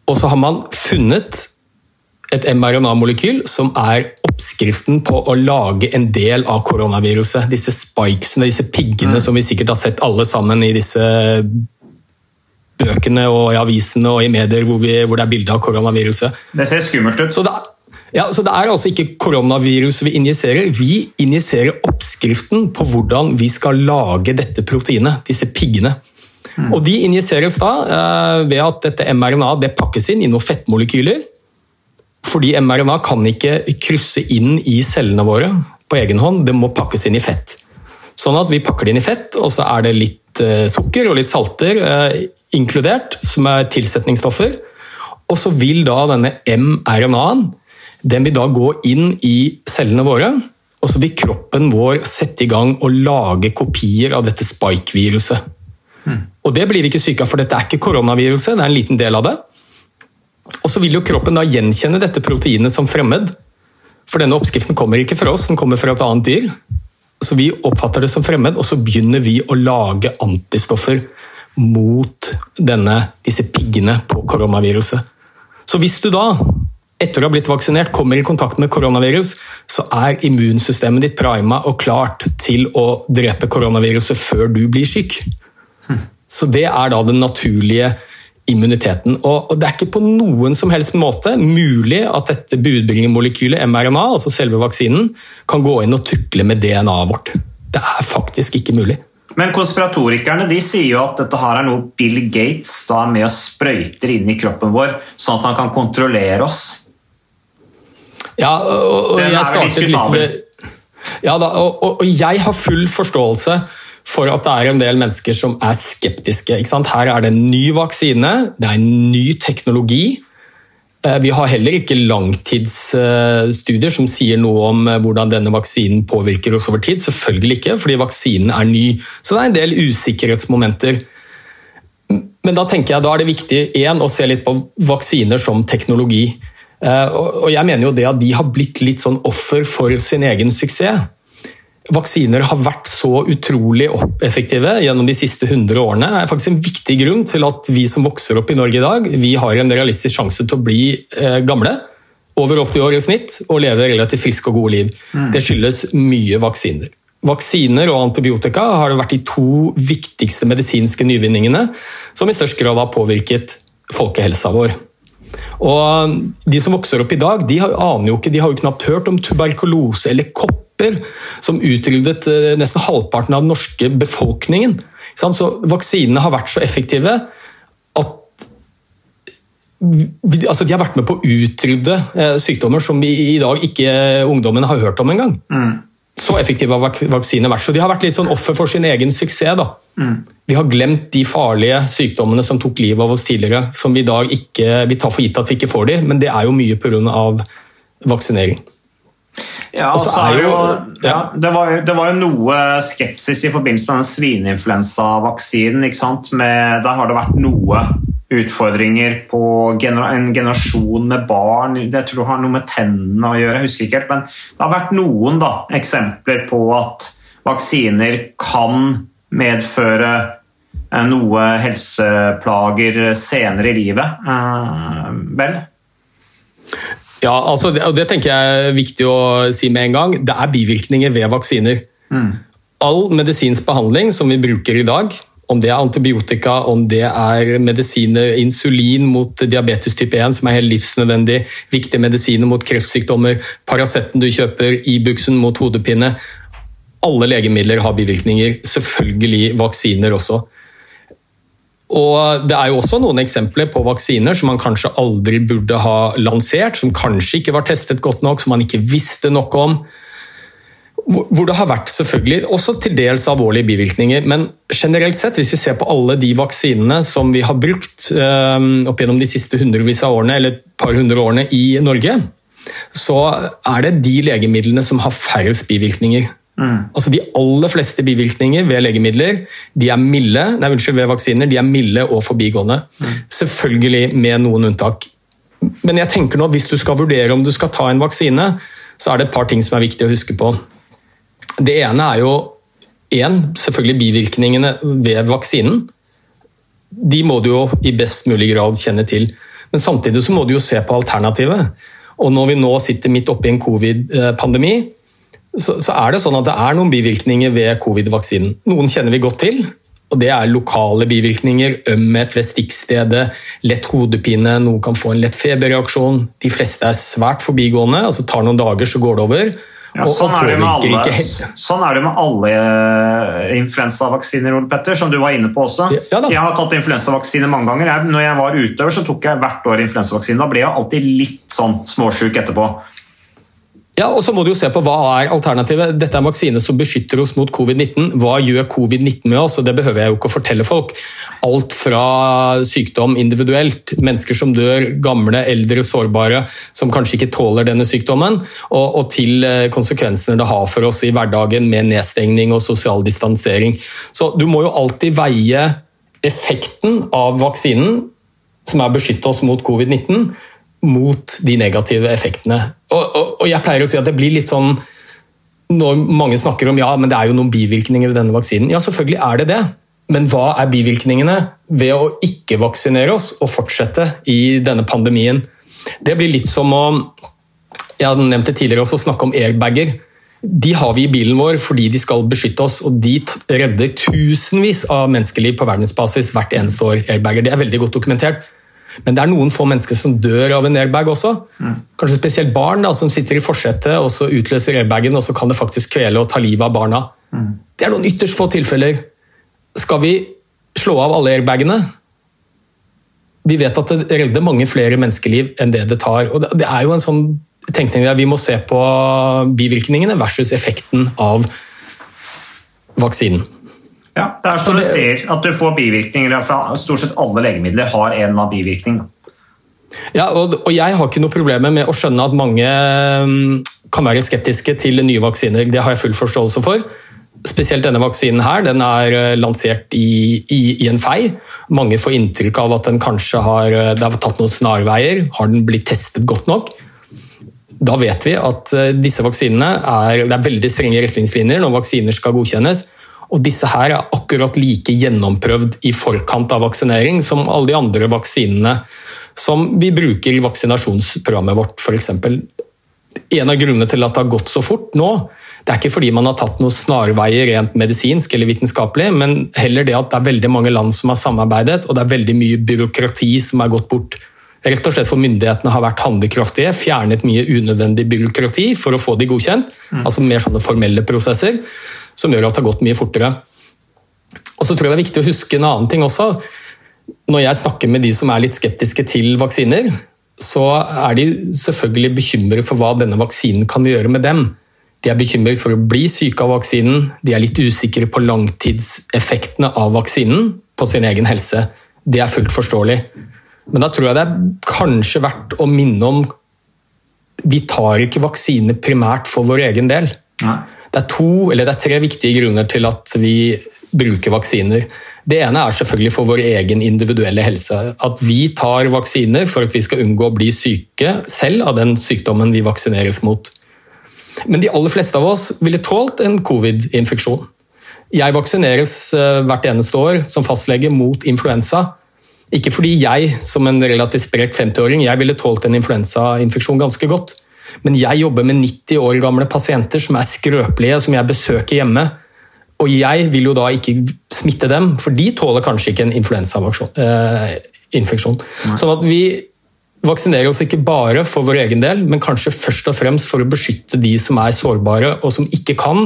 Og så har man funnet et mRNA-molekyl som er oppskriften på å lage en del av koronaviruset. Disse spikesene, disse piggene som vi sikkert har sett alle sammen i disse bøkene og i avisene og i medier hvor, vi, hvor det er bilde av koronaviruset.
Det ser skummelt ut.
Så det, ja, så det er altså ikke koronaviruset vi injiserer. Vi injiserer oppskriften på hvordan vi skal lage dette proteinet, disse piggene. Og De injiseres da eh, ved at dette mRNA det pakkes inn i noen fettmolekyler. Fordi mRNA kan ikke krysse inn i cellene våre på egen hånd, det må pakkes inn i fett. Sånn at vi pakker det inn i fett, og så er det litt eh, sukker og litt salter eh, inkludert, som er tilsetningsstoffer. Og så vil da denne mRNA-en den vil da gå inn i cellene våre, og så vil kroppen vår sette i gang og lage kopier av dette spike-viruset. Og det blir vi ikke syke av, for dette er ikke koronaviruset, det er en liten del av det. Og så vil jo kroppen da gjenkjenne dette proteinet som fremmed. For denne oppskriften kommer ikke fra oss, den kommer fra et annet dyr. Så vi oppfatter det som fremmed, og så begynner vi å lage antistoffer mot denne, disse piggene på koronaviruset. Så hvis du da, etter å ha blitt vaksinert, kommer i kontakt med koronavirus, så er immunsystemet ditt prima og klart til å drepe koronaviruset før du blir syk. Så det er da den naturlige immuniteten. Og det er ikke på noen som helst måte mulig at dette budbringermolekylet mRNA, altså selve vaksinen, kan gå inn og tukle med DNA-et vårt. Det er faktisk ikke mulig.
Men konspiratorikerne de sier jo at dette her er noe Bill Gates da med og sprøyter inn i kroppen vår, sånn at han kan kontrollere oss.
Ja, og, og jeg startet litt ved ja, da, og, og, og jeg har full forståelse for at det er en del mennesker som er skeptiske. Her er det en ny vaksine, det er en ny teknologi. Eh, Vi har heller ikke langtidsstudier som sier noe om eh, hvordan denne vaksinen påvirker oss over tid. Selvfølgelig ikke, fordi vaksinen er ny. Så det er en del usikkerhetsmomenter. Men da tenker jeg da er det viktig igjen, å se litt på vaksiner som teknologi. Eh, og jeg mener jo det at de har blitt litt sånn offer for sin egen suksess. Vaksiner har vært så utrolig effektive gjennom de siste 100 årene. Er faktisk en viktig grunn til at vi som vokser opp i Norge i dag, vi har en realistisk sjanse til å bli eh, gamle, over 80 år i snitt, og leve relativt friske og gode liv. Det skyldes mye vaksiner. Vaksiner og antibiotika har vært de to viktigste medisinske nyvinningene som i størst grad har påvirket folkehelsa vår. Og De som vokser opp i dag, de har, aner jo ikke, de har jo knapt hørt om tuberkulose eller kopper, som utryddet eh, nesten halvparten av den norske befolkningen. Så Vaksinene har vært så effektive at altså de har vært med på å utrydde eh, sykdommer som vi i dag ikke ungdommen har hørt om engang. Så effektive har vak vaksiner vært. Så de har vært litt sånn offer for sin egen suksess. da. Vi har glemt de farlige sykdommene som tok livet av oss tidligere, som vi i dag ikke, vi tar for gitt at vi ikke får de, men det er jo mye pga. vaksinering.
Ja,
Og så
er jo, ja, det, var, det var jo noe skepsis i forbindelse med den svineinfluensavaksinen. der har det vært noe utfordringer på gener en generasjon med barn. Jeg tror det har noe med tennene å gjøre, jeg husker ikke helt. Men det har vært noen da, eksempler på at vaksiner kan medføre eh, noe helseplager senere i livet. Eh, vel?
Ja, altså det, og det tenker jeg er viktig å si med en gang. Det er bivirkninger ved vaksiner. All medisinsk behandling som vi bruker i dag, om det er antibiotika, om det er medisiner, insulin mot diabetes type 1, som er helt livsnødvendig, viktige medisiner mot kreftsykdommer, Paraceten du kjøper, Ibuxen mot hodepine Alle legemidler har bivirkninger. Selvfølgelig vaksiner også. Og Det er jo også noen eksempler på vaksiner som man kanskje aldri burde ha lansert, som kanskje ikke var testet godt nok, som man ikke visste nok om. hvor det har vært selvfølgelig også til dels alvorlige bivirkninger. Men generelt sett, hvis vi ser på alle de vaksinene som vi har brukt eh, opp gjennom de siste hundrevis av årene, eller et par hundre årene i Norge, så er det de legemidlene som har færrest bivirkninger. Altså De aller fleste bivirkninger ved legemidler de er milde, nei, unnskyld, ved vaksiner de er milde og forbigående. Selvfølgelig med noen unntak. Men jeg tenker nå, at hvis du skal vurdere om du skal ta en vaksine, så er det et par ting som er viktig å huske på. Det ene er jo en, selvfølgelig bivirkningene ved vaksinen. De må du jo i best mulig grad kjenne til. Men samtidig så må du jo se på alternativet. Og når vi nå sitter midt oppi en covid-pandemi, så, så er det sånn at det er noen bivirkninger ved covid-vaksinen. Noen kjenner vi godt til, og det er lokale bivirkninger. Ømhet ved stikkstedet, lett hodepine, noen kan få en lett feberreaksjon. De fleste er svært forbigående, altså tar noen dager så går det over.
Ja, sånn, er det med alle, sånn er det med alle eh, influensavaksiner, Ole Petter, som du var inne på også.
Ja
jeg har tatt influensavaksine mange ganger. Jeg, når jeg var utøver, så tok jeg hvert år influensavaksine. Da ble jeg alltid litt sånn småsjuk etterpå.
Ja, og så må du jo se på Hva er alternativet? Dette er vaksine som beskytter oss mot covid-19. Hva gjør covid-19 med oss? Og Det behøver jeg jo ikke å fortelle folk. Alt fra sykdom individuelt, mennesker som dør, gamle, eldre, sårbare, som kanskje ikke tåler denne sykdommen, og, og til eh, konsekvensene det har for oss i hverdagen med nedstengning og sosial distansering. Så du må jo alltid veie effekten av vaksinen, som er beskytte oss mot covid-19, mot de negative effektene. Og, og, og jeg pleier å si at det blir litt sånn når mange snakker om ja, men det er jo noen bivirkninger ved denne vaksinen. Ja, selvfølgelig er det det. Men hva er bivirkningene ved å ikke vaksinere oss og fortsette i denne pandemien? Det blir litt som å Jeg hadde nevnt det tidligere også, snakke om airbager. De har vi i bilen vår fordi de skal beskytte oss, og de redder tusenvis av menneskeliv på verdensbasis hvert eneste år. airbager. Det er veldig godt dokumentert. Men det er noen få mennesker som dør av en airbag også. Kanskje spesielt barn da, som sitter i forsetet og så utløser airbagen, og så kan det faktisk kvele og ta livet av barna. Det er noen ytterst få tilfeller. Skal vi slå av alle airbagene? Vi vet at det redder mange flere menneskeliv enn det det tar. Og det er jo en sånn tenkning der vi må se på bivirkningene versus effekten av vaksinen.
Ja, det er som du sier, at du får bivirkninger fra stort sett alle legemidler har en av bivirkning.
Ja, og, og jeg har ikke noe problemer med å skjønne at mange mm, kan være skeptiske til nye vaksiner. Det har jeg full forståelse for. Spesielt denne vaksinen her, den er eh, lansert i, i, i en fei. Mange får inntrykk av at den kanskje har, eh, det har tatt noen snarveier. Har den blitt testet godt nok? Da vet vi at eh, disse vaksinene er, det er veldig strenge retningslinjer når vaksiner skal godkjennes. Og disse her er akkurat like gjennomprøvd i forkant av vaksinering som alle de andre vaksinene som vi bruker i vaksinasjonsprogrammet vårt, f.eks. En av grunnene til at det har gått så fort nå, det er ikke fordi man har tatt noen snarveier rent medisinsk eller vitenskapelig, men heller det at det er veldig mange land som har samarbeidet, og det er veldig mye byråkrati som er gått bort. Rett og slett for myndighetene har vært handlekraftige, fjernet mye unødvendig byråkrati for å få de godkjent, altså mer sånne formelle prosesser, som gjør at det har gått mye fortere. Og så tror jeg det er viktig å huske en annen ting også. Når jeg snakker med de som er litt skeptiske til vaksiner, så er de selvfølgelig bekymret for hva denne vaksinen kan gjøre med dem. De er bekymret for å bli syke av vaksinen, de er litt usikre på langtidseffektene av vaksinen på sin egen helse. Det er fullt forståelig. Men da tror jeg det er kanskje verdt å minne om vi tar ikke vaksine primært for vår egen del.
Nei.
Det er, to, eller det er tre viktige grunner til at vi bruker vaksiner. Det ene er selvfølgelig for vår egen individuelle helse. At vi tar vaksiner for at vi skal unngå å bli syke selv av den sykdommen vi vaksineres mot. Men de aller fleste av oss ville tålt en covid-infeksjon. Jeg vaksineres eh, hvert eneste år som fastlege mot influensa. Ikke fordi jeg, som en relativt sprek 50-åring, jeg ville tålt en influensainfeksjon ganske godt. Men jeg jobber med 90 år gamle pasienter som er skrøpelige, som jeg besøker hjemme. Og jeg vil jo da ikke smitte dem, for de tåler kanskje ikke en influensainfeksjon. Sånn at vi vaksinerer oss ikke bare for vår egen del, men kanskje først og fremst for å beskytte de som er sårbare og som ikke kan,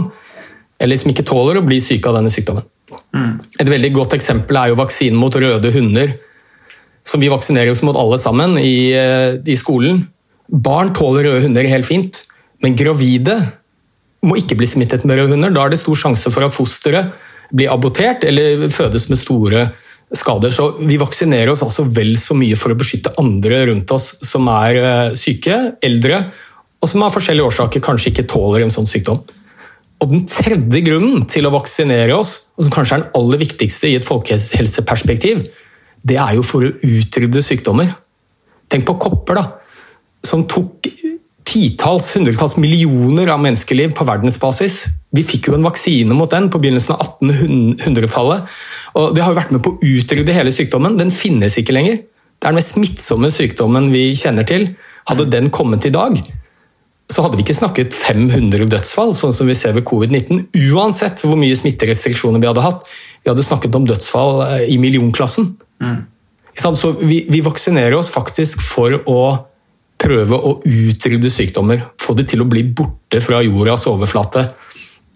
eller som ikke tåler å bli syke av denne sykdommen. Et veldig godt eksempel er jo vaksinen mot røde hunder, som vi vaksinerer oss mot alle sammen i, eh, i skolen. Barn tåler røde hunder helt fint, men gravide må ikke bli smittet med røde hunder. Da er det stor sjanse for at fosteret blir abortert eller fødes med store skader. Så vi vaksinerer oss altså vel så mye for å beskytte andre rundt oss som er eh, syke, eldre, og som av forskjellige årsaker kanskje ikke tåler en sånn sykdom. Og Den tredje grunnen til å vaksinere oss, og som kanskje er den aller viktigste i et folkehelseperspektiv, det er jo for å utrydde sykdommer. Tenk på kopper, da, som tok titalls, hundretalls millioner av menneskeliv på verdensbasis. Vi fikk jo en vaksine mot den på begynnelsen av 1800-tallet. og Det har jo vært med på å utrydde hele sykdommen. Den finnes ikke lenger. Det er den mest smittsomme sykdommen vi kjenner til. Hadde den kommet i dag, så hadde vi ikke snakket 500 dødsfall, sånn som vi ser ved covid-19. Uansett hvor mye smitterestriksjoner vi hadde hatt. Vi hadde snakket om dødsfall eh, i millionklassen. Mm. Så vi, vi, vaksinerer oss faktisk for å prøve å utrydde sykdommer. Få de til å bli borte fra jordas overflate.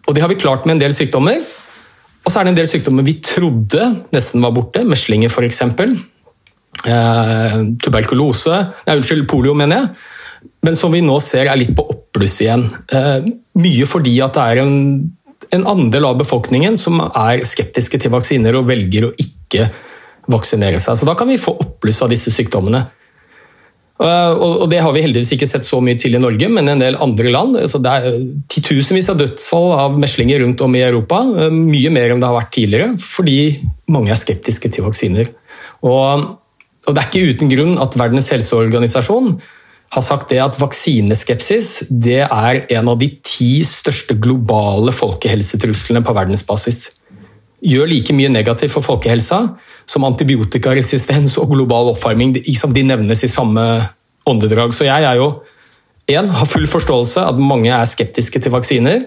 Og det har vi klart med en del sykdommer. Og så er det en del sykdommer vi trodde nesten var borte, meslinger f.eks. Eh, tuberkulose Nei, unnskyld, polio, mener jeg men som vi nå ser er litt på oppbluss igjen. Eh, mye fordi at det er en, en andel av befolkningen som er skeptiske til vaksiner og velger å ikke vaksinere seg. Så da kan vi få oppbluss av disse sykdommene. Eh, og Det har vi heldigvis ikke sett så mye til i Norge, men en del andre land. Så det er titusenvis av dødsfall av meslinger rundt om i Europa. Eh, mye mer enn det har vært tidligere, fordi mange er skeptiske til vaksiner. Og, og Det er ikke uten grunn at Verdens helseorganisasjon har sagt det at vaksineskepsis det er en av de ti største globale folkehelsetruslene på verdensbasis. Gjør like mye negativt for folkehelsa som antibiotikaresistens og global oppvarming. De nevnes i samme åndedrag. Så jeg er jo en, har full forståelse at mange er skeptiske til vaksiner.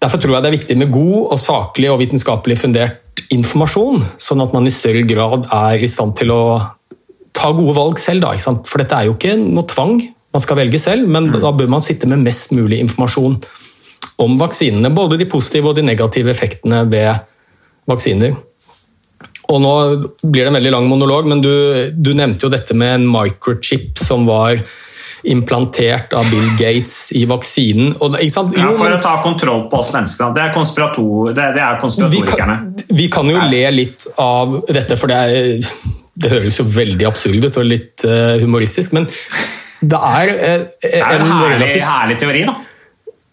Derfor tror jeg det er viktig med god og saklig og vitenskapelig fundert informasjon, sånn at man i større grad er i stand til å ta gode valg selv, da. For dette er jo ikke noe tvang, man skal velge selv, men mm. da bør man sitte med mest mulig informasjon om vaksinene. Både de positive og de negative effektene ved vaksiner. Og nå blir det en veldig lang monolog, men du, du nevnte jo dette med en microchip som var implantert av Bill Gates i vaksinen. Og,
jo, ja, for å ta kontroll på oss mennesker. Det er, konspirator, det, det er konspiratorikerne.
Vi kan, vi kan jo le litt av dette, for det er det høres jo veldig absurd ut og litt uh, humoristisk, men det er uh, en,
det er en herlig, relativt... herlig teori, da.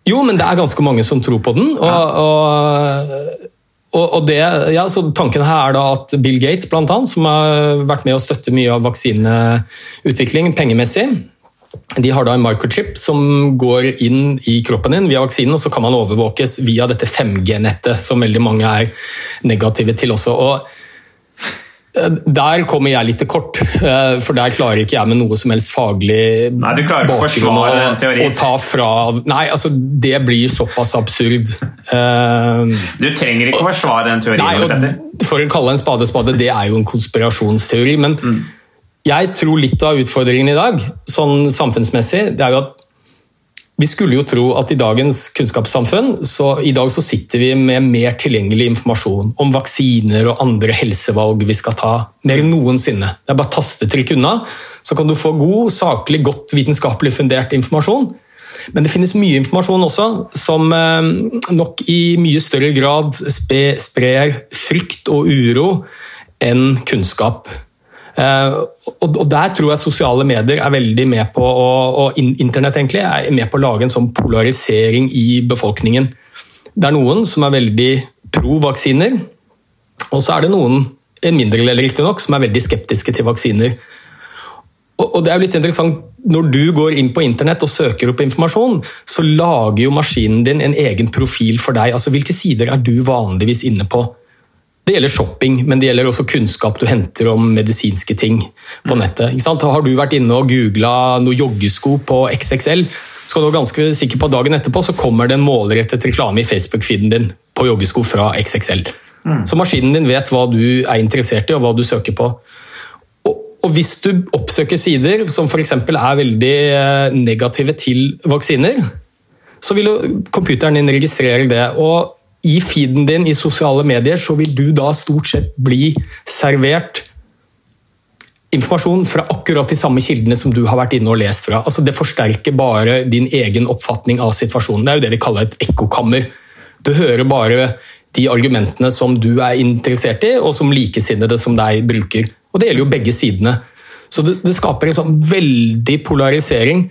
Jo, men det er ganske mange som tror på den. og, og og, det, ja, så Tanken her er da at Bill Gates, blant annet, som har vært med å støtte mye av vaksineutvikling pengemessig, de har da en microchip som går inn i kroppen din via vaksinen, og så kan man overvåkes via dette 5G-nettet, som veldig mange er negative til også. Og der kommer jeg litt til kort, eh, for der klarer ikke jeg med noe som helst faglig
Nei, du klarer ikke å forsvare den teorien.
ta fra, nei, altså det blir såpass absurd.
Eh, du trenger ikke å forsvare den teorien.
Nei, for å kalle en spade spade, det er jo en konspirasjonsteori. Men mm. jeg tror litt av utfordringen i dag, sånn samfunnsmessig, det er jo at vi skulle jo tro at i dagens kunnskapssamfunn så i dag så sitter vi med mer tilgjengelig informasjon om vaksiner og andre helsevalg vi skal ta, mer enn noensinne. Det er bare tastetrykk unna, så kan du få god, saklig, godt vitenskapelig fundert informasjon. Men det finnes mye informasjon også som eh, nok i mye større grad sprer frykt og uro enn kunnskap. Eh, og Der tror jeg sosiale medier er veldig med på, og internett egentlig, er med på å lage en sånn polarisering i befolkningen. Det er noen som er veldig pro vaksiner, og så er det noen, en mindre del riktignok, som er veldig skeptiske til vaksiner. Og det er jo litt interessant, Når du går inn på internett og søker opp informasjon, så lager jo maskinen din en egen profil for deg. Altså Hvilke sider er du vanligvis inne på? Det gjelder shopping, men det gjelder også kunnskap du henter om medisinske ting på mm. nettet. Har du vært inne og googla noe joggesko på XXL, så kan du være ganske sikker på at dagen etterpå så kommer det en målrettet reklame i Facebook-feeden din på joggesko fra XXL. Mm. Så maskinen din vet hva du er interessert i og hva du søker på. Og, og hvis du oppsøker sider som f.eks. er veldig eh, negative til vaksiner, så vil jo computeren din registrere det. og i feeden din i sosiale medier, så vil du da stort sett bli servert informasjon fra akkurat de samme kildene som du har vært inne og lest fra. Altså, det forsterker bare din egen oppfatning av situasjonen. Det er jo det vi kaller et ekkokammer. Du hører bare de argumentene som du er interessert i, og som likesinnede som deg bruker. Og det gjelder jo begge sidene. Så det, det skaper en sånn veldig polarisering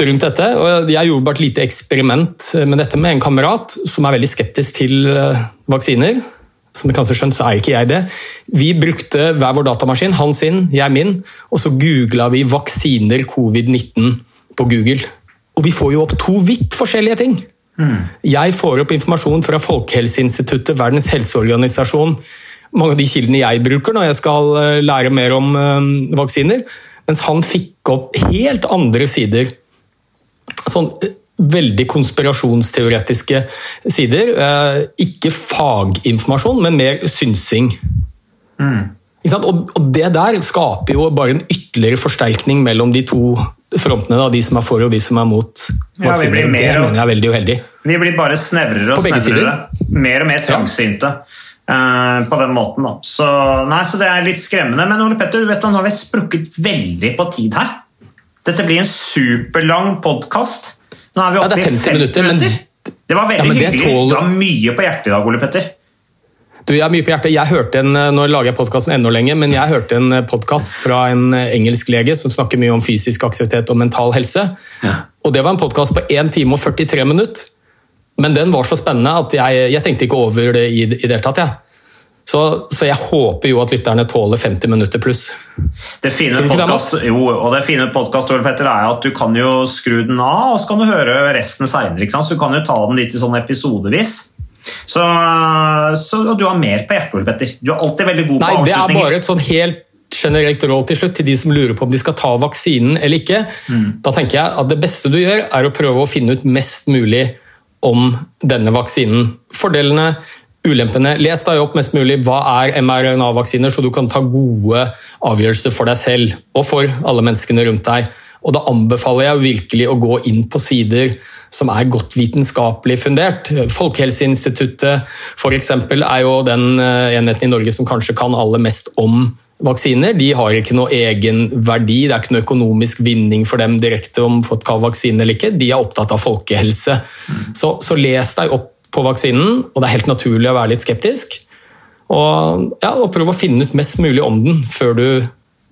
rundt dette. og Jeg gjorde bare et lite eksperiment med dette med en kamerat som er veldig skeptisk til eh, vaksiner. Som du kanskje skjønt, så er ikke jeg det. Vi brukte hver vår datamaskin, han sin, jeg min, og så googla vi 'vaksiner covid-19' på Google. Og vi får jo opp to vidt forskjellige ting. Jeg får opp informasjon fra Folkehelseinstituttet, Verdens helseorganisasjon, mange av de kildene jeg bruker når jeg skal eh, lære mer om eh, vaksiner, mens han fikk opp helt andre sider. Sånn eh, veldig konspirasjonsteoretiske sider. Eh, Ikke faginformasjon, men mer synsing. Sant? Og det der skaper jo bare en ytterligere forsterkning mellom de to frontene, da, de som er for og de som er mot
Ja, vi
vaksiner.
mer
det
og-
mener jeg er veldig uheldig.
Vi blir bare snevrere og snevrere. Mer og mer trangsynte. eh, på den måten da. Så, nei, så det er litt skremmende. Men Ole Petter, du vet, nå har vi sprukket veldig på tid her. Dette blir en superlang podkast. Nå er vi oppe
ja,
i
50
50
minutter, men-
Det var veldig
Ja, det
hyggelig.
Tål...
Du har mye på hjertet i dag, Ole Petter.
Du, jeg har mye på hjertet. Jeg hørte en, Nå lager jeg podkasten enda lenger, men jeg hørte en podkast fra en engelsk lege som snakker mye om fysisk aktivitet og mental helse. Og Det var en podkast på 1 time og 43 minutter. Men den var så spennende at jeg, jeg tenkte ikke over det i, i det hele tatt. Jeg. Så, så jeg håper jo at lytterne tåler 50 minutter pluss.
Det fine
med
podcast, jo, og det fine podcast, Petter, er at du kan jo skru den av, og så kan du høre resten senere. Så du kan jo ta den litt i sånn episodevis. Så, så du har mer på hjertet, Petter. Du er alltid veldig god på
Nei, det er bare et sånn helt generelt råd til slutt til de som lurer på om de skal ta vaksinen eller ikke. Da tenker jeg at det beste du gjør, er å prøve å finne ut mest mulig om denne vaksinen. Fordelene, ulempene. Les deg opp mest mulig. Hva er mRNA-vaksiner, så du kan ta gode avgjørelser for deg selv og for alle menneskene rundt deg. Og da anbefaler jeg virkelig å gå inn på sider som er godt vitenskapelig fundert. Folkehelseinstituttet for eksempel, er jo den eh, enheten i Norge som kanskje kan aller mest om vaksiner. De har ikke noe egen verdi, det er ikke noe økonomisk vinning for dem direkte om fått ka vaksine eller ikke. De er opptatt av folkehelse. Så, så les deg opp på vaksinen, og det er helt naturlig å være litt skeptisk. Og, ja, og prøve å finne ut mest mulig om den før du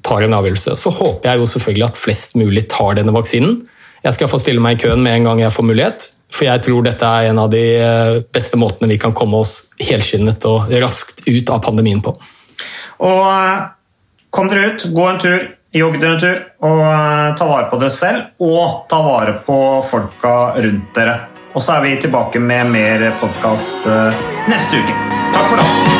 tar en avgjørelse. Så håper jeg jo selvfølgelig at flest mulig tar denne vaksinen. Jeg skal få stille meg i køen med en gang jeg får mulighet, for jeg tror dette er en av de eh, beste måtene vi kan komme oss helskinnet og raskt ut av pandemien på.
Og eh, kom dere ut, gå en tur, jogg dere en tur, og eh, ta vare på dere selv, og ta vare på folka rundt dere. Og så er vi tilbake med mer podkast neste uke. Takk for oss.